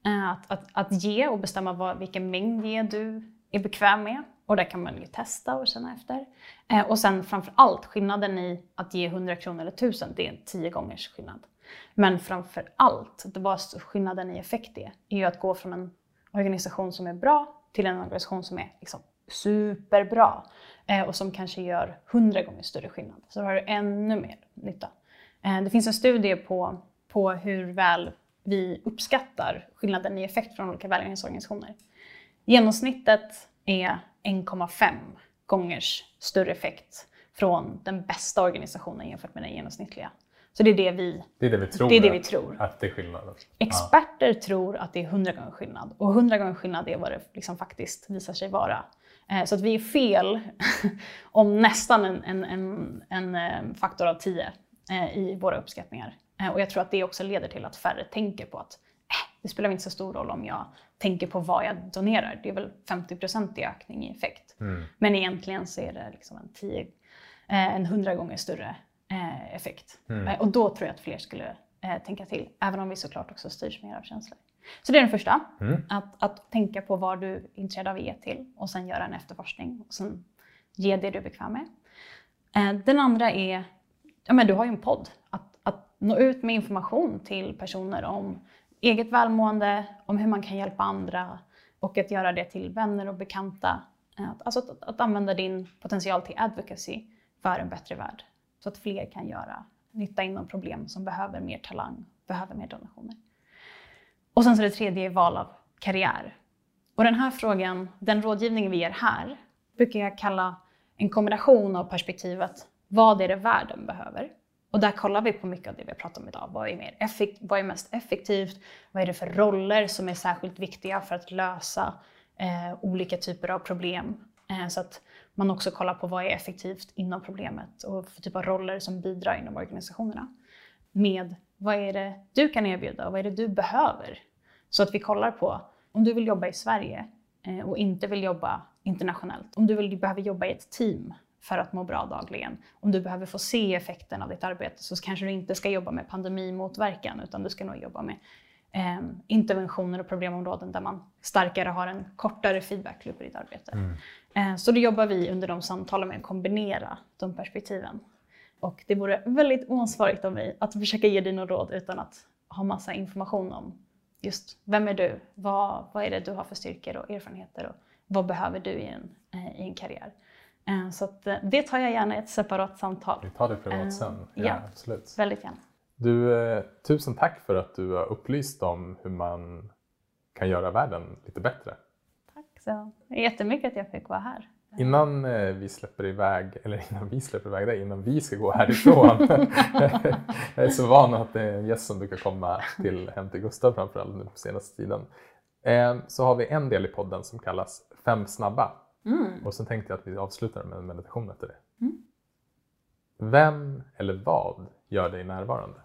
Eh, att, att, att ge och bestämma vad, vilken mängd ge du är bekväm med. Och där kan man ju testa och känna efter. Eh, och sen framför allt skillnaden i att ge 100 kronor eller 1000, det är en 10 gångers skillnad. Men framför allt, det var skillnaden i effekt är, är ju att gå från en organisation som är bra till en organisation som är liksom superbra eh, och som kanske gör hundra gånger större skillnad. Så då har du ännu mer nytta. Eh, det finns en studie på, på hur väl vi uppskattar skillnaden i effekt från olika välgörenhetsorganisationer. Genomsnittet är 1,5 gångers större effekt från den bästa organisationen jämfört med den genomsnittliga. Så det är det vi, Det är det vi tror. det är det vi tror. Att det är skillnad. Experter tror att det är 100 gånger skillnad och 100 gånger skillnad är vad det liksom faktiskt visar sig vara. Eh, Så att vi är fel *laughs* om nästan en, en, en, en eh, faktor av 10 eh, i våra uppskattningar. Och jag tror att det också leder till att färre tänker på att eh, det spelar inte så stor roll om jag tänker på vad jag donerar. Det är väl 50 i ökning i effekt. Men egentligen så är det liksom en, 10, eh, en 100 gånger större effekt. Eh, Och då tror jag att fler skulle tänka till, även om vi såklart också styrs mer av känslor. Så det är den första, att, att tänka på vad du är intresserad av att ge till och sen göra en efterforskning och sen ge det du är bekväm med. Eh, Den andra är, ja men du har ju en podd, att, att nå ut med information till personer om eget välmående, om hur man kan hjälpa andra och att göra det till vänner och bekanta. Eh, att- Alltså att, att använda din potential till advocacy för en bättre värld. Så att fler kan göra nytta inom problem som behöver mer talang, behöver mer donationer. Och sen så det tredje är val av karriär. Och den här frågan, den rådgivning vi ger här, brukar jag kalla en kombination av perspektivet vad är det världen behöver? Och där kollar vi på mycket av det vi har pratat om idag. Vad är, mer effekt, vad är mest effektivt? Vad är det för roller som är särskilt viktiga för att lösa eh, olika typer av problem? Eh, så att man också kollar på vad är effektivt inom problemet och för typ av roller som bidrar inom organisationerna. Med vad är det du kan erbjuda och vad är det du behöver? Så att vi kollar på om du vill jobba i Sverige eh, och inte vill jobba internationellt. Om du vill, behöver jobba i ett team för att må bra dagligen. Om du behöver få se effekten av ditt arbete så kanske du inte ska jobba med pandemimotverkan utan du ska nog jobba med eh, interventioner och problemområden där man starkare har en kortare feedbackloop i ditt arbete. Eh, så då jobbar vi under de samtalen med att kombinera de perspektiven. Och det vore väldigt oansvarigt av mig att försöka ge dig några råd utan att ha massa information om just vem är du? Vad, vad är det du har för styrkor och erfarenheter och vad behöver du i en, eh, i en karriär? Eh, Så att, eh, det tar jag gärna i ett separat samtal. Vi tar det privat sen. Ja, ja. absolut. Väldigt gärna. Du, tusen tack för att du har upplyst om hur man kan göra världen lite bättre. Tack så jättemycket att jag fick vara här. Innan eh, vi släpper iväg, eller innan vi släpper iväg dig, innan vi ska gå härifrån. *laughs* jag är så van att det är en gäst som brukar komma till hem till Gustav framförallt nu på senaste tiden. Eh, så har vi en del i podden som kallas Fem snabba. Och så tänkte jag att vi avslutar med en meditation efter det. Vem eller vad gör dig närvarande?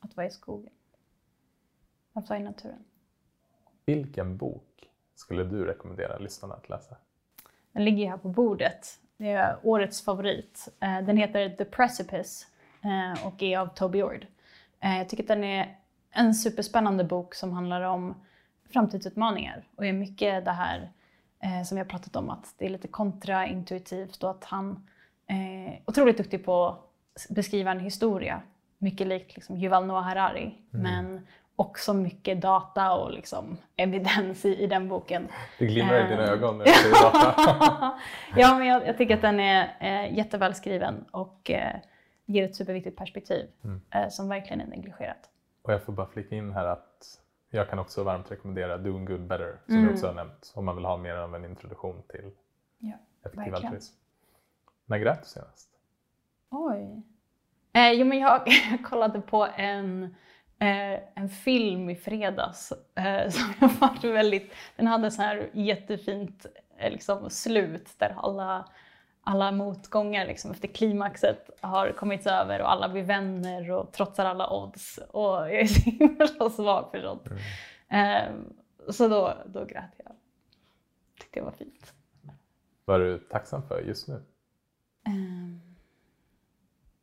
Att vara i skogen. Att vara i naturen. Vilken bok skulle du rekommendera lyssnarna att läsa? Den ligger ju här på bordet. Det är årets favorit. Eh, Den heter The Precipice eh, och är av Toby Ord. Eh, Jag tycker att den är en superspännande bok som handlar om framtidsutmaningar och är mycket det här som vi har pratat om att det är lite kontraintuitivt och att han är otroligt duktig på att beskriva en historia. Mycket likt liksom Yuval Noah Harari men också mycket data och liksom evidens i, i den boken. Det glimrar i dina Eh. ögon när du *laughs* säger data. *laughs* ja, men jag, jag tycker att den är eh, jätteväl skriven och eh, ger ett superviktigt perspektiv eh, som verkligen är negligerat. Och jag får bara flika in här att jag kan också varmt rekommendera Doing Good Better som Mm. jag också har nämnt om man vill ha mer av en introduktion till Ja, effektiv altruism. När grät du senast? Oj. Eh, jo, men jag, *laughs* kollade på en, en film i fredags eh, *laughs* som jag var väldigt... Den hade så här jättefint eh, liksom, slut där alla, alla motgångar liksom, efter klimaxet har kommit över och alla blir vänner och trotsar alla odds. Och jag är så himla *laughs* svag för sånt. Eh, så då, då grät jag. Tyckte det var fint. Vad är du tacksam för just nu? Eh,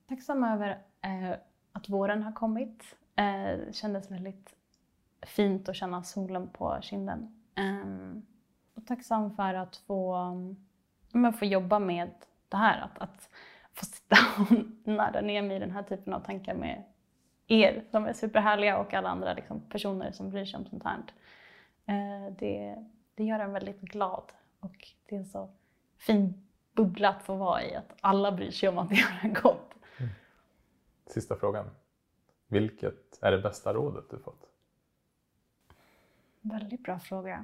tacksam över eh, att våren har kommit. Eh, det kändes väldigt fint att känna solen på kinden. Eh, och tacksam för att få, mm, men få jobba med det här. Att, att få sitta och *laughs* nörda ner mig i den här typen av tankar med er som är superhärliga och alla andra liksom, personer som bryr sig om sånt här. Eh, det, det gör en väldigt glad och det är en så fin bubbla att få vara i. Att alla bryr sig om att *laughs* göra gott. Mm. Sista frågan. Vilket är det bästa rådet du fått? Väldigt bra fråga.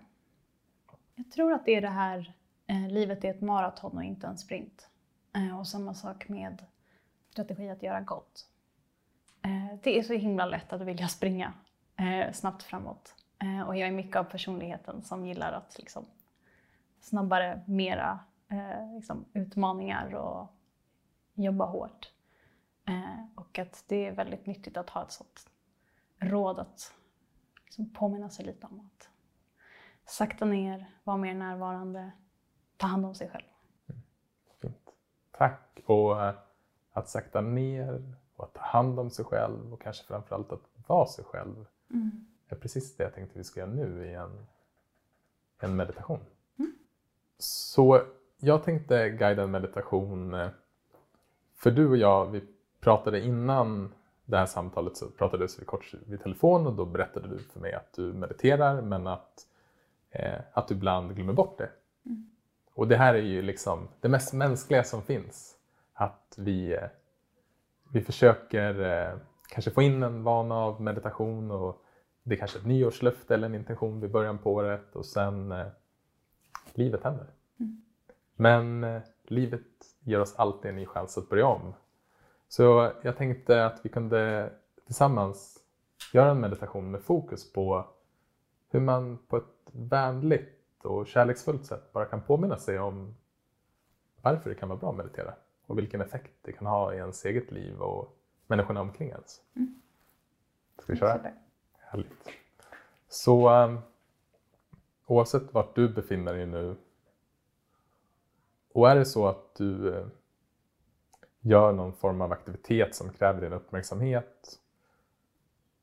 Jag tror att det är det här, eh, livet är ett maraton och inte en sprint. Eh, och samma sak med strategi att göra gott. Eh, det är så himla lätt att vilja springa eh, snabbt framåt. Eh, och jag är mycket av personligheten som gillar att liksom, snabbare, mera eh, liksom, utmaningar och jobba hårt. Eh, och att det är väldigt nyttigt att ha ett sånt råd att liksom, påminna sig lite om att sakta ner, vara mer närvarande, ta hand om sig själv. Fint. Tack. Och eh, att sakta ner och att ta hand om sig själv och kanske framförallt att vara sig själv Mm. är precis det jag tänkte vi ska göra nu i en, en meditation. Mm. Så jag tänkte guida en meditation, eh, för du och jag, vi pratade innan det här samtalet så pratades vi kort vid telefon och då berättade du för mig att du mediterar men att, eh, att du ibland glömmer bort det. Mm. Och det här är ju liksom det mest mänskliga som finns. Att vi, eh, vi försöker eh, kanske få in en vana av meditation och det är kanske ett nyårslöfte eller en intention vid början på året och sen eh, livet händer. Mm. Men eh, livet ger oss alltid en ny chans att börja om. Så jag tänkte att vi kunde tillsammans göra en meditation med fokus på hur man på ett vänligt och kärleksfullt sätt bara kan påminna sig om varför det kan vara bra att meditera och vilken effekt det kan ha i ens eget liv och människorna omkring ens. Mm. Ska vi köra? Härligt. Så um, oavsett vart du befinner dig nu och är det så att du eh, gör någon form av aktivitet som kräver din uppmärksamhet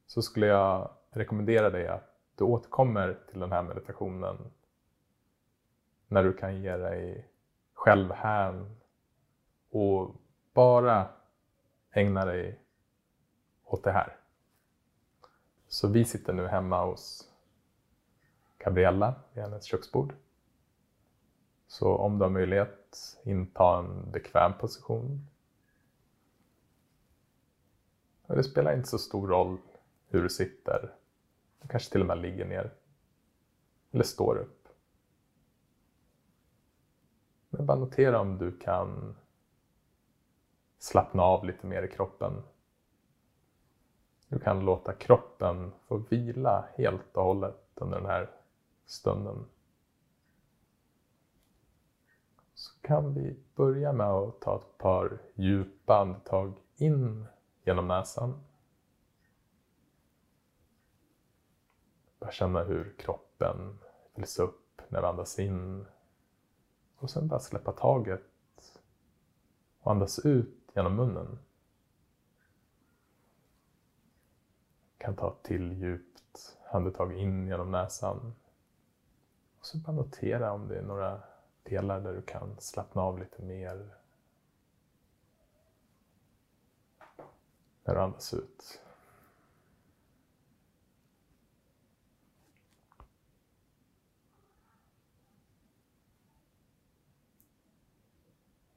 så skulle jag rekommendera dig att du återkommer till den här meditationen när du kan ge dig själv hän och bara ägna dig åt det här. Så vi sitter nu hemma hos Gabriella vid hennes köksbord. Så om du har möjlighet, inta en bekväm position. Och det spelar inte så stor roll hur du sitter. Du kanske till och med ligger ner. Eller står upp. Men bara notera om du kan slappna av lite mer i kroppen. Du kan låta kroppen få vila helt och hållet under den här stunden. Så kan vi börja med att ta ett par djupa andetag in genom näsan. Bara känna hur kroppen fylls upp när vi andas in. Och sen bara släppa taget och andas ut genom munnen. Kan ta ett till djupt andetag in genom näsan. Och så bara notera om det är några delar där du kan slappna av lite mer. När du andas ut.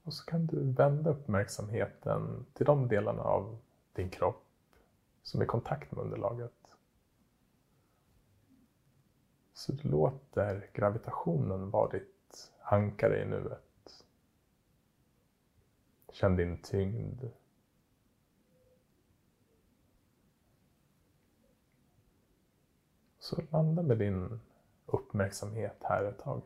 Och så kan du vända uppmärksamheten till de delarna av din kropp som är i kontakt med underlaget. Så du låter gravitationen vara ditt ankare i nuet. Känn din tyngd. Så landa med din uppmärksamhet här ett tag.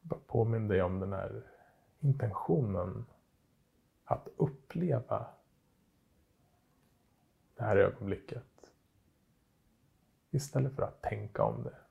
Bara påminn dig om den här intentionen att uppleva det här ögonblicket istället för att tänka om det.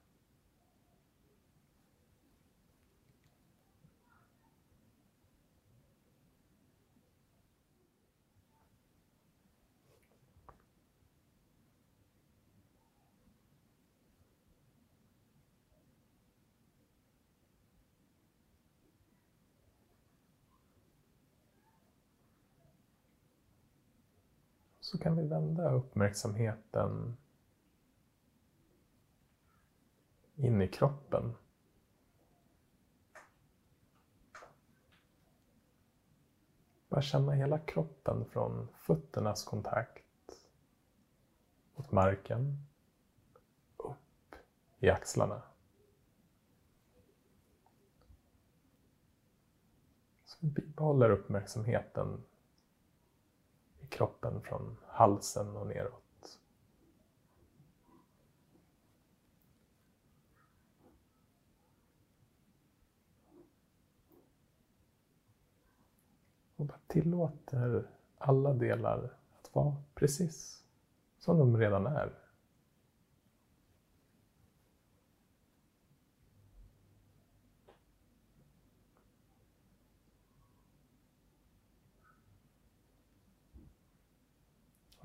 Så kan vi vända uppmärksamheten in i kroppen. Bara känna hela kroppen från fötternas kontakt mot marken, upp i axlarna. Så vi bibehåller uppmärksamheten kroppen från halsen och neråt. Och bara tillåter alla delar att vara precis som de redan är.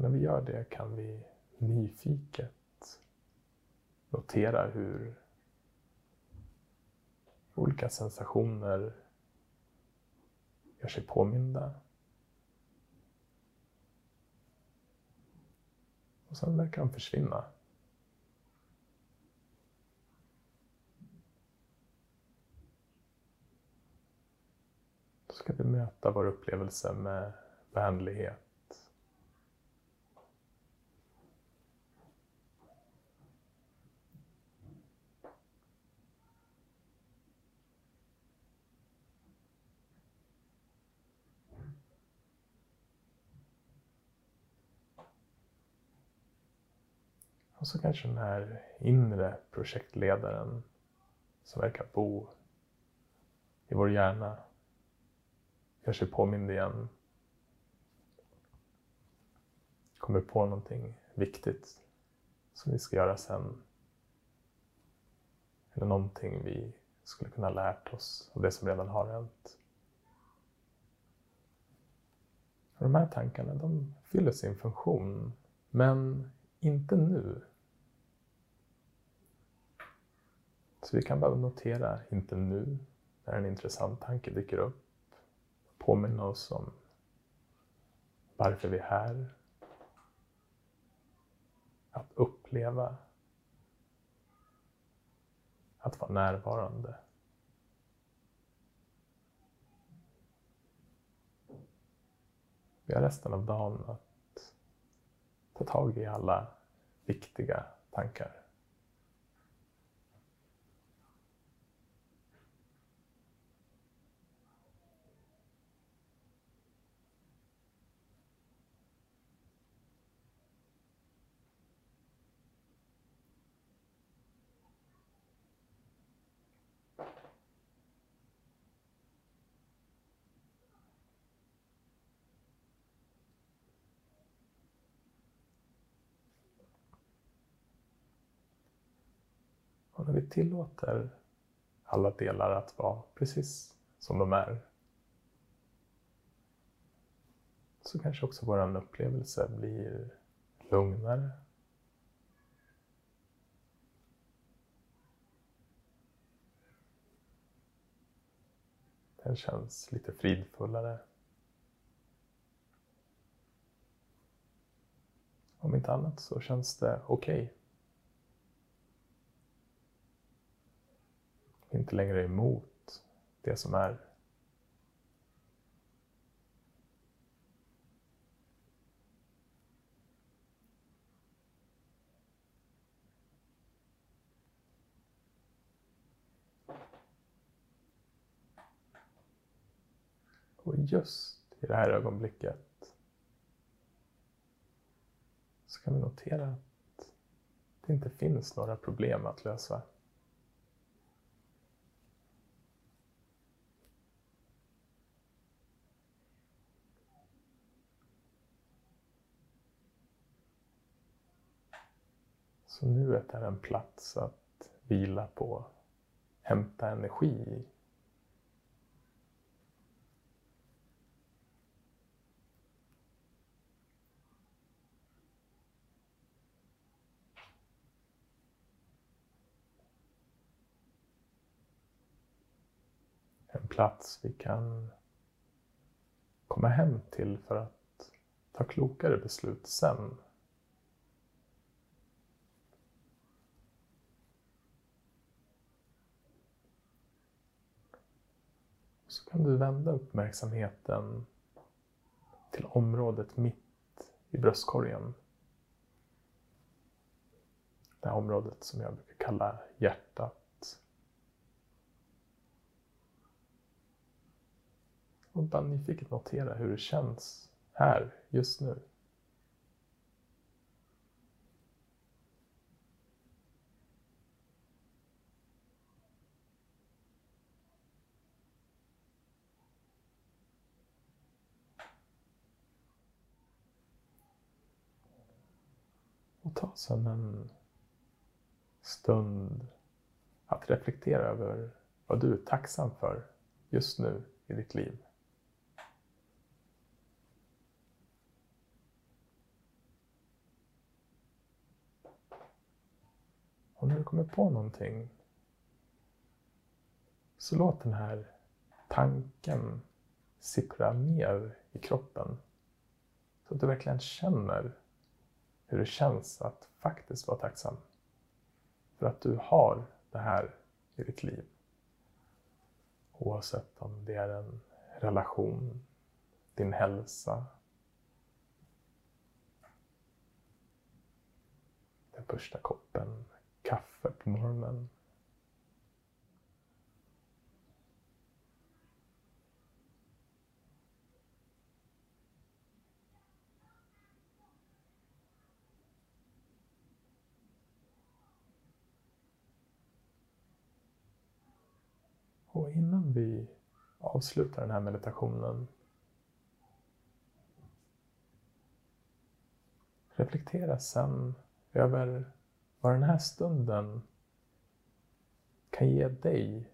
Och när vi gör det kan vi nyfiket notera hur olika sensationer gör sig påminda. Och sen verkar de försvinna. Då ska vi möta vår upplevelse med vänlighet. Och så kanske den här inre projektledaren som verkar bo i vår hjärna gör sig påmind igen. Kommer på någonting viktigt som vi ska göra sen. Eller någonting vi skulle kunna lärt oss av det som redan har hänt. Och de här tankarna de fyller sin funktion, men inte nu. Så vi kan bara notera, inte nu, när en intressant tanke dyker upp. Påminna oss om varför vi är här. Att uppleva. Att vara närvarande. Vi har resten av dagen att ta tag i alla viktiga tankar. Vi tillåter alla delar att vara precis som de är så kanske också vår upplevelse blir lugnare. Den känns lite fridfullare. Om inte annat så känns det okej. Okay. Inte längre emot det som är. Och just i det här ögonblicket så kan vi notera att det inte finns några problem att lösa. Så nuet är en plats att vila på, hämta energi i. En plats vi kan komma hem till för att ta klokare beslut sen så kan du vända uppmärksamheten till området mitt i bröstkorgen. det här området som jag brukar kalla hjärtat. Och bara nyfiket notera hur det känns här, just nu. Och ta sedan en stund att reflektera över vad du är tacksam för just nu i ditt liv. Och när du kommer på någonting så låt den här tanken sippra ner i kroppen så att du verkligen känner hur det känns att faktiskt vara tacksam för att du har det här i ditt liv. Oavsett om det är en relation, din hälsa, den första koppen kaffe på morgonen. Och innan vi avslutar den här meditationen reflektera sen över vad den här stunden kan ge dig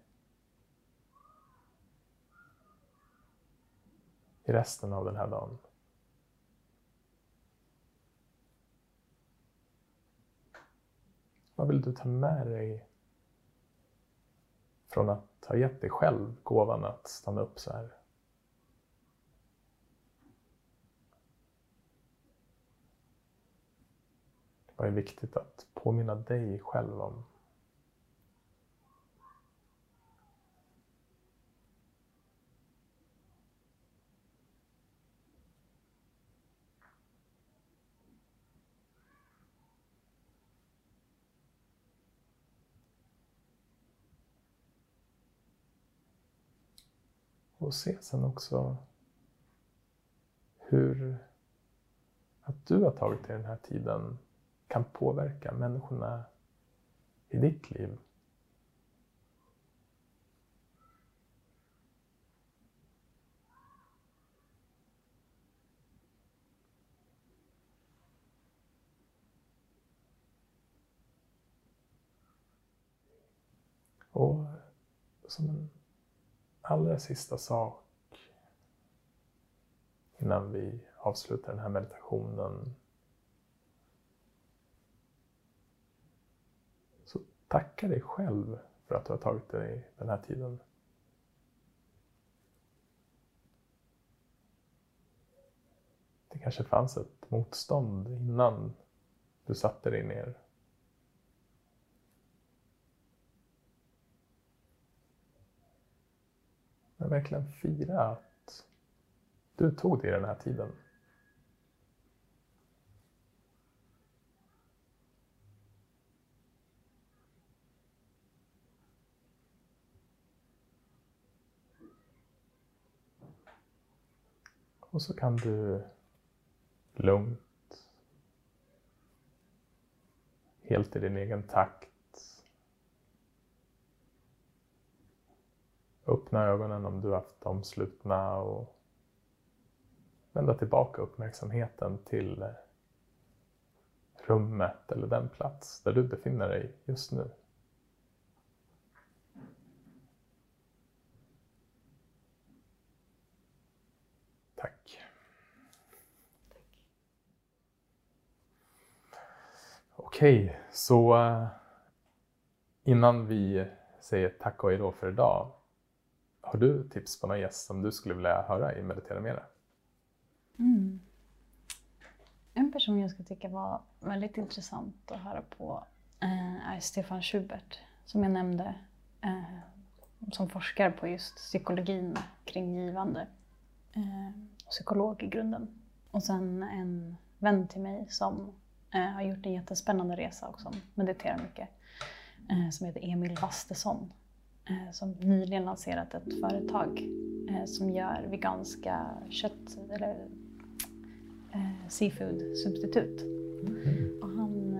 i resten av den här dagen. Vad vill du ta med dig från att har gett dig själv gåvan att stanna upp så här? Vad är viktigt att påminna dig själv om? Och se sen också hur att du har tagit dig den här tiden kan påverka människorna i ditt liv. Och som en allra sista sak innan vi avslutar den här meditationen Tacka dig själv för att du har tagit dig den här tiden. Det kanske fanns ett motstånd innan du satte dig ner. Men verkligen fira att du tog dig den här tiden. Och så kan du lugnt, helt i din egen takt, öppna ögonen om du haft dem slutna och vända tillbaka uppmärksamheten till eh, rummet eller den plats där du befinner dig just nu. Tack. Okej, så eh, innan vi säger tack och hejdå för idag. Har du tips på någon gäst som du skulle vilja höra i Meditera Mera? Mm. En person jag skulle tycka var väldigt intressant att höra på eh, är Stefan Schubert, som jag nämnde, eh, som forskar på just psykologin kring givande eh, psykolog i grunden. Och sen en vän till mig som har gjort en jättespännande resa och som mediterar mycket. Som heter Emil Vastesson. Eh, som nyligen lanserat ett företag eh, som gör veganska kött eller eh, seafood-substitut. Mm. Och han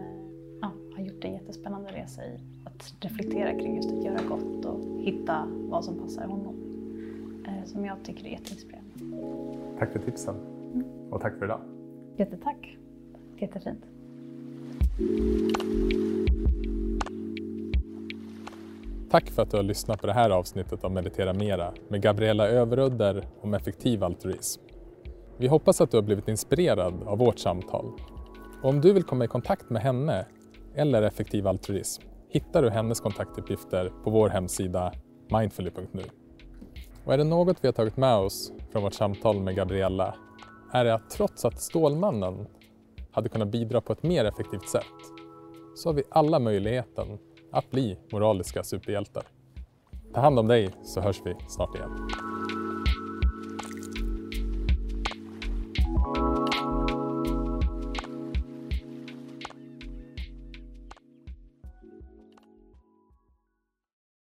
ja, har gjort en jättespännande resa i att reflektera kring just att göra gott och hitta vad som passar honom. Som jag tycker är jätteinspirerande. Tack för tipsen. Och tack för idag. Jättetack. Jättefint. Tack för att du har lyssnat på det här avsnittet av Meditera Mera med Gabriella Överudder om effektiv altruism. Vi hoppas att du har blivit inspirerad av vårt samtal. Och om du vill komma i kontakt med henne eller effektiv altruism hittar du hennes kontaktuppgifter på vår hemsida mindfully.nu. Och är det något vi har tagit med oss från vårt samtal med Gabriella är det att trots att Stålmannen hade kunnat bidra på ett mer effektivt sätt så har vi alla möjligheten att bli moraliska superhjältar. Ta hand om dig så hörs vi snart igen.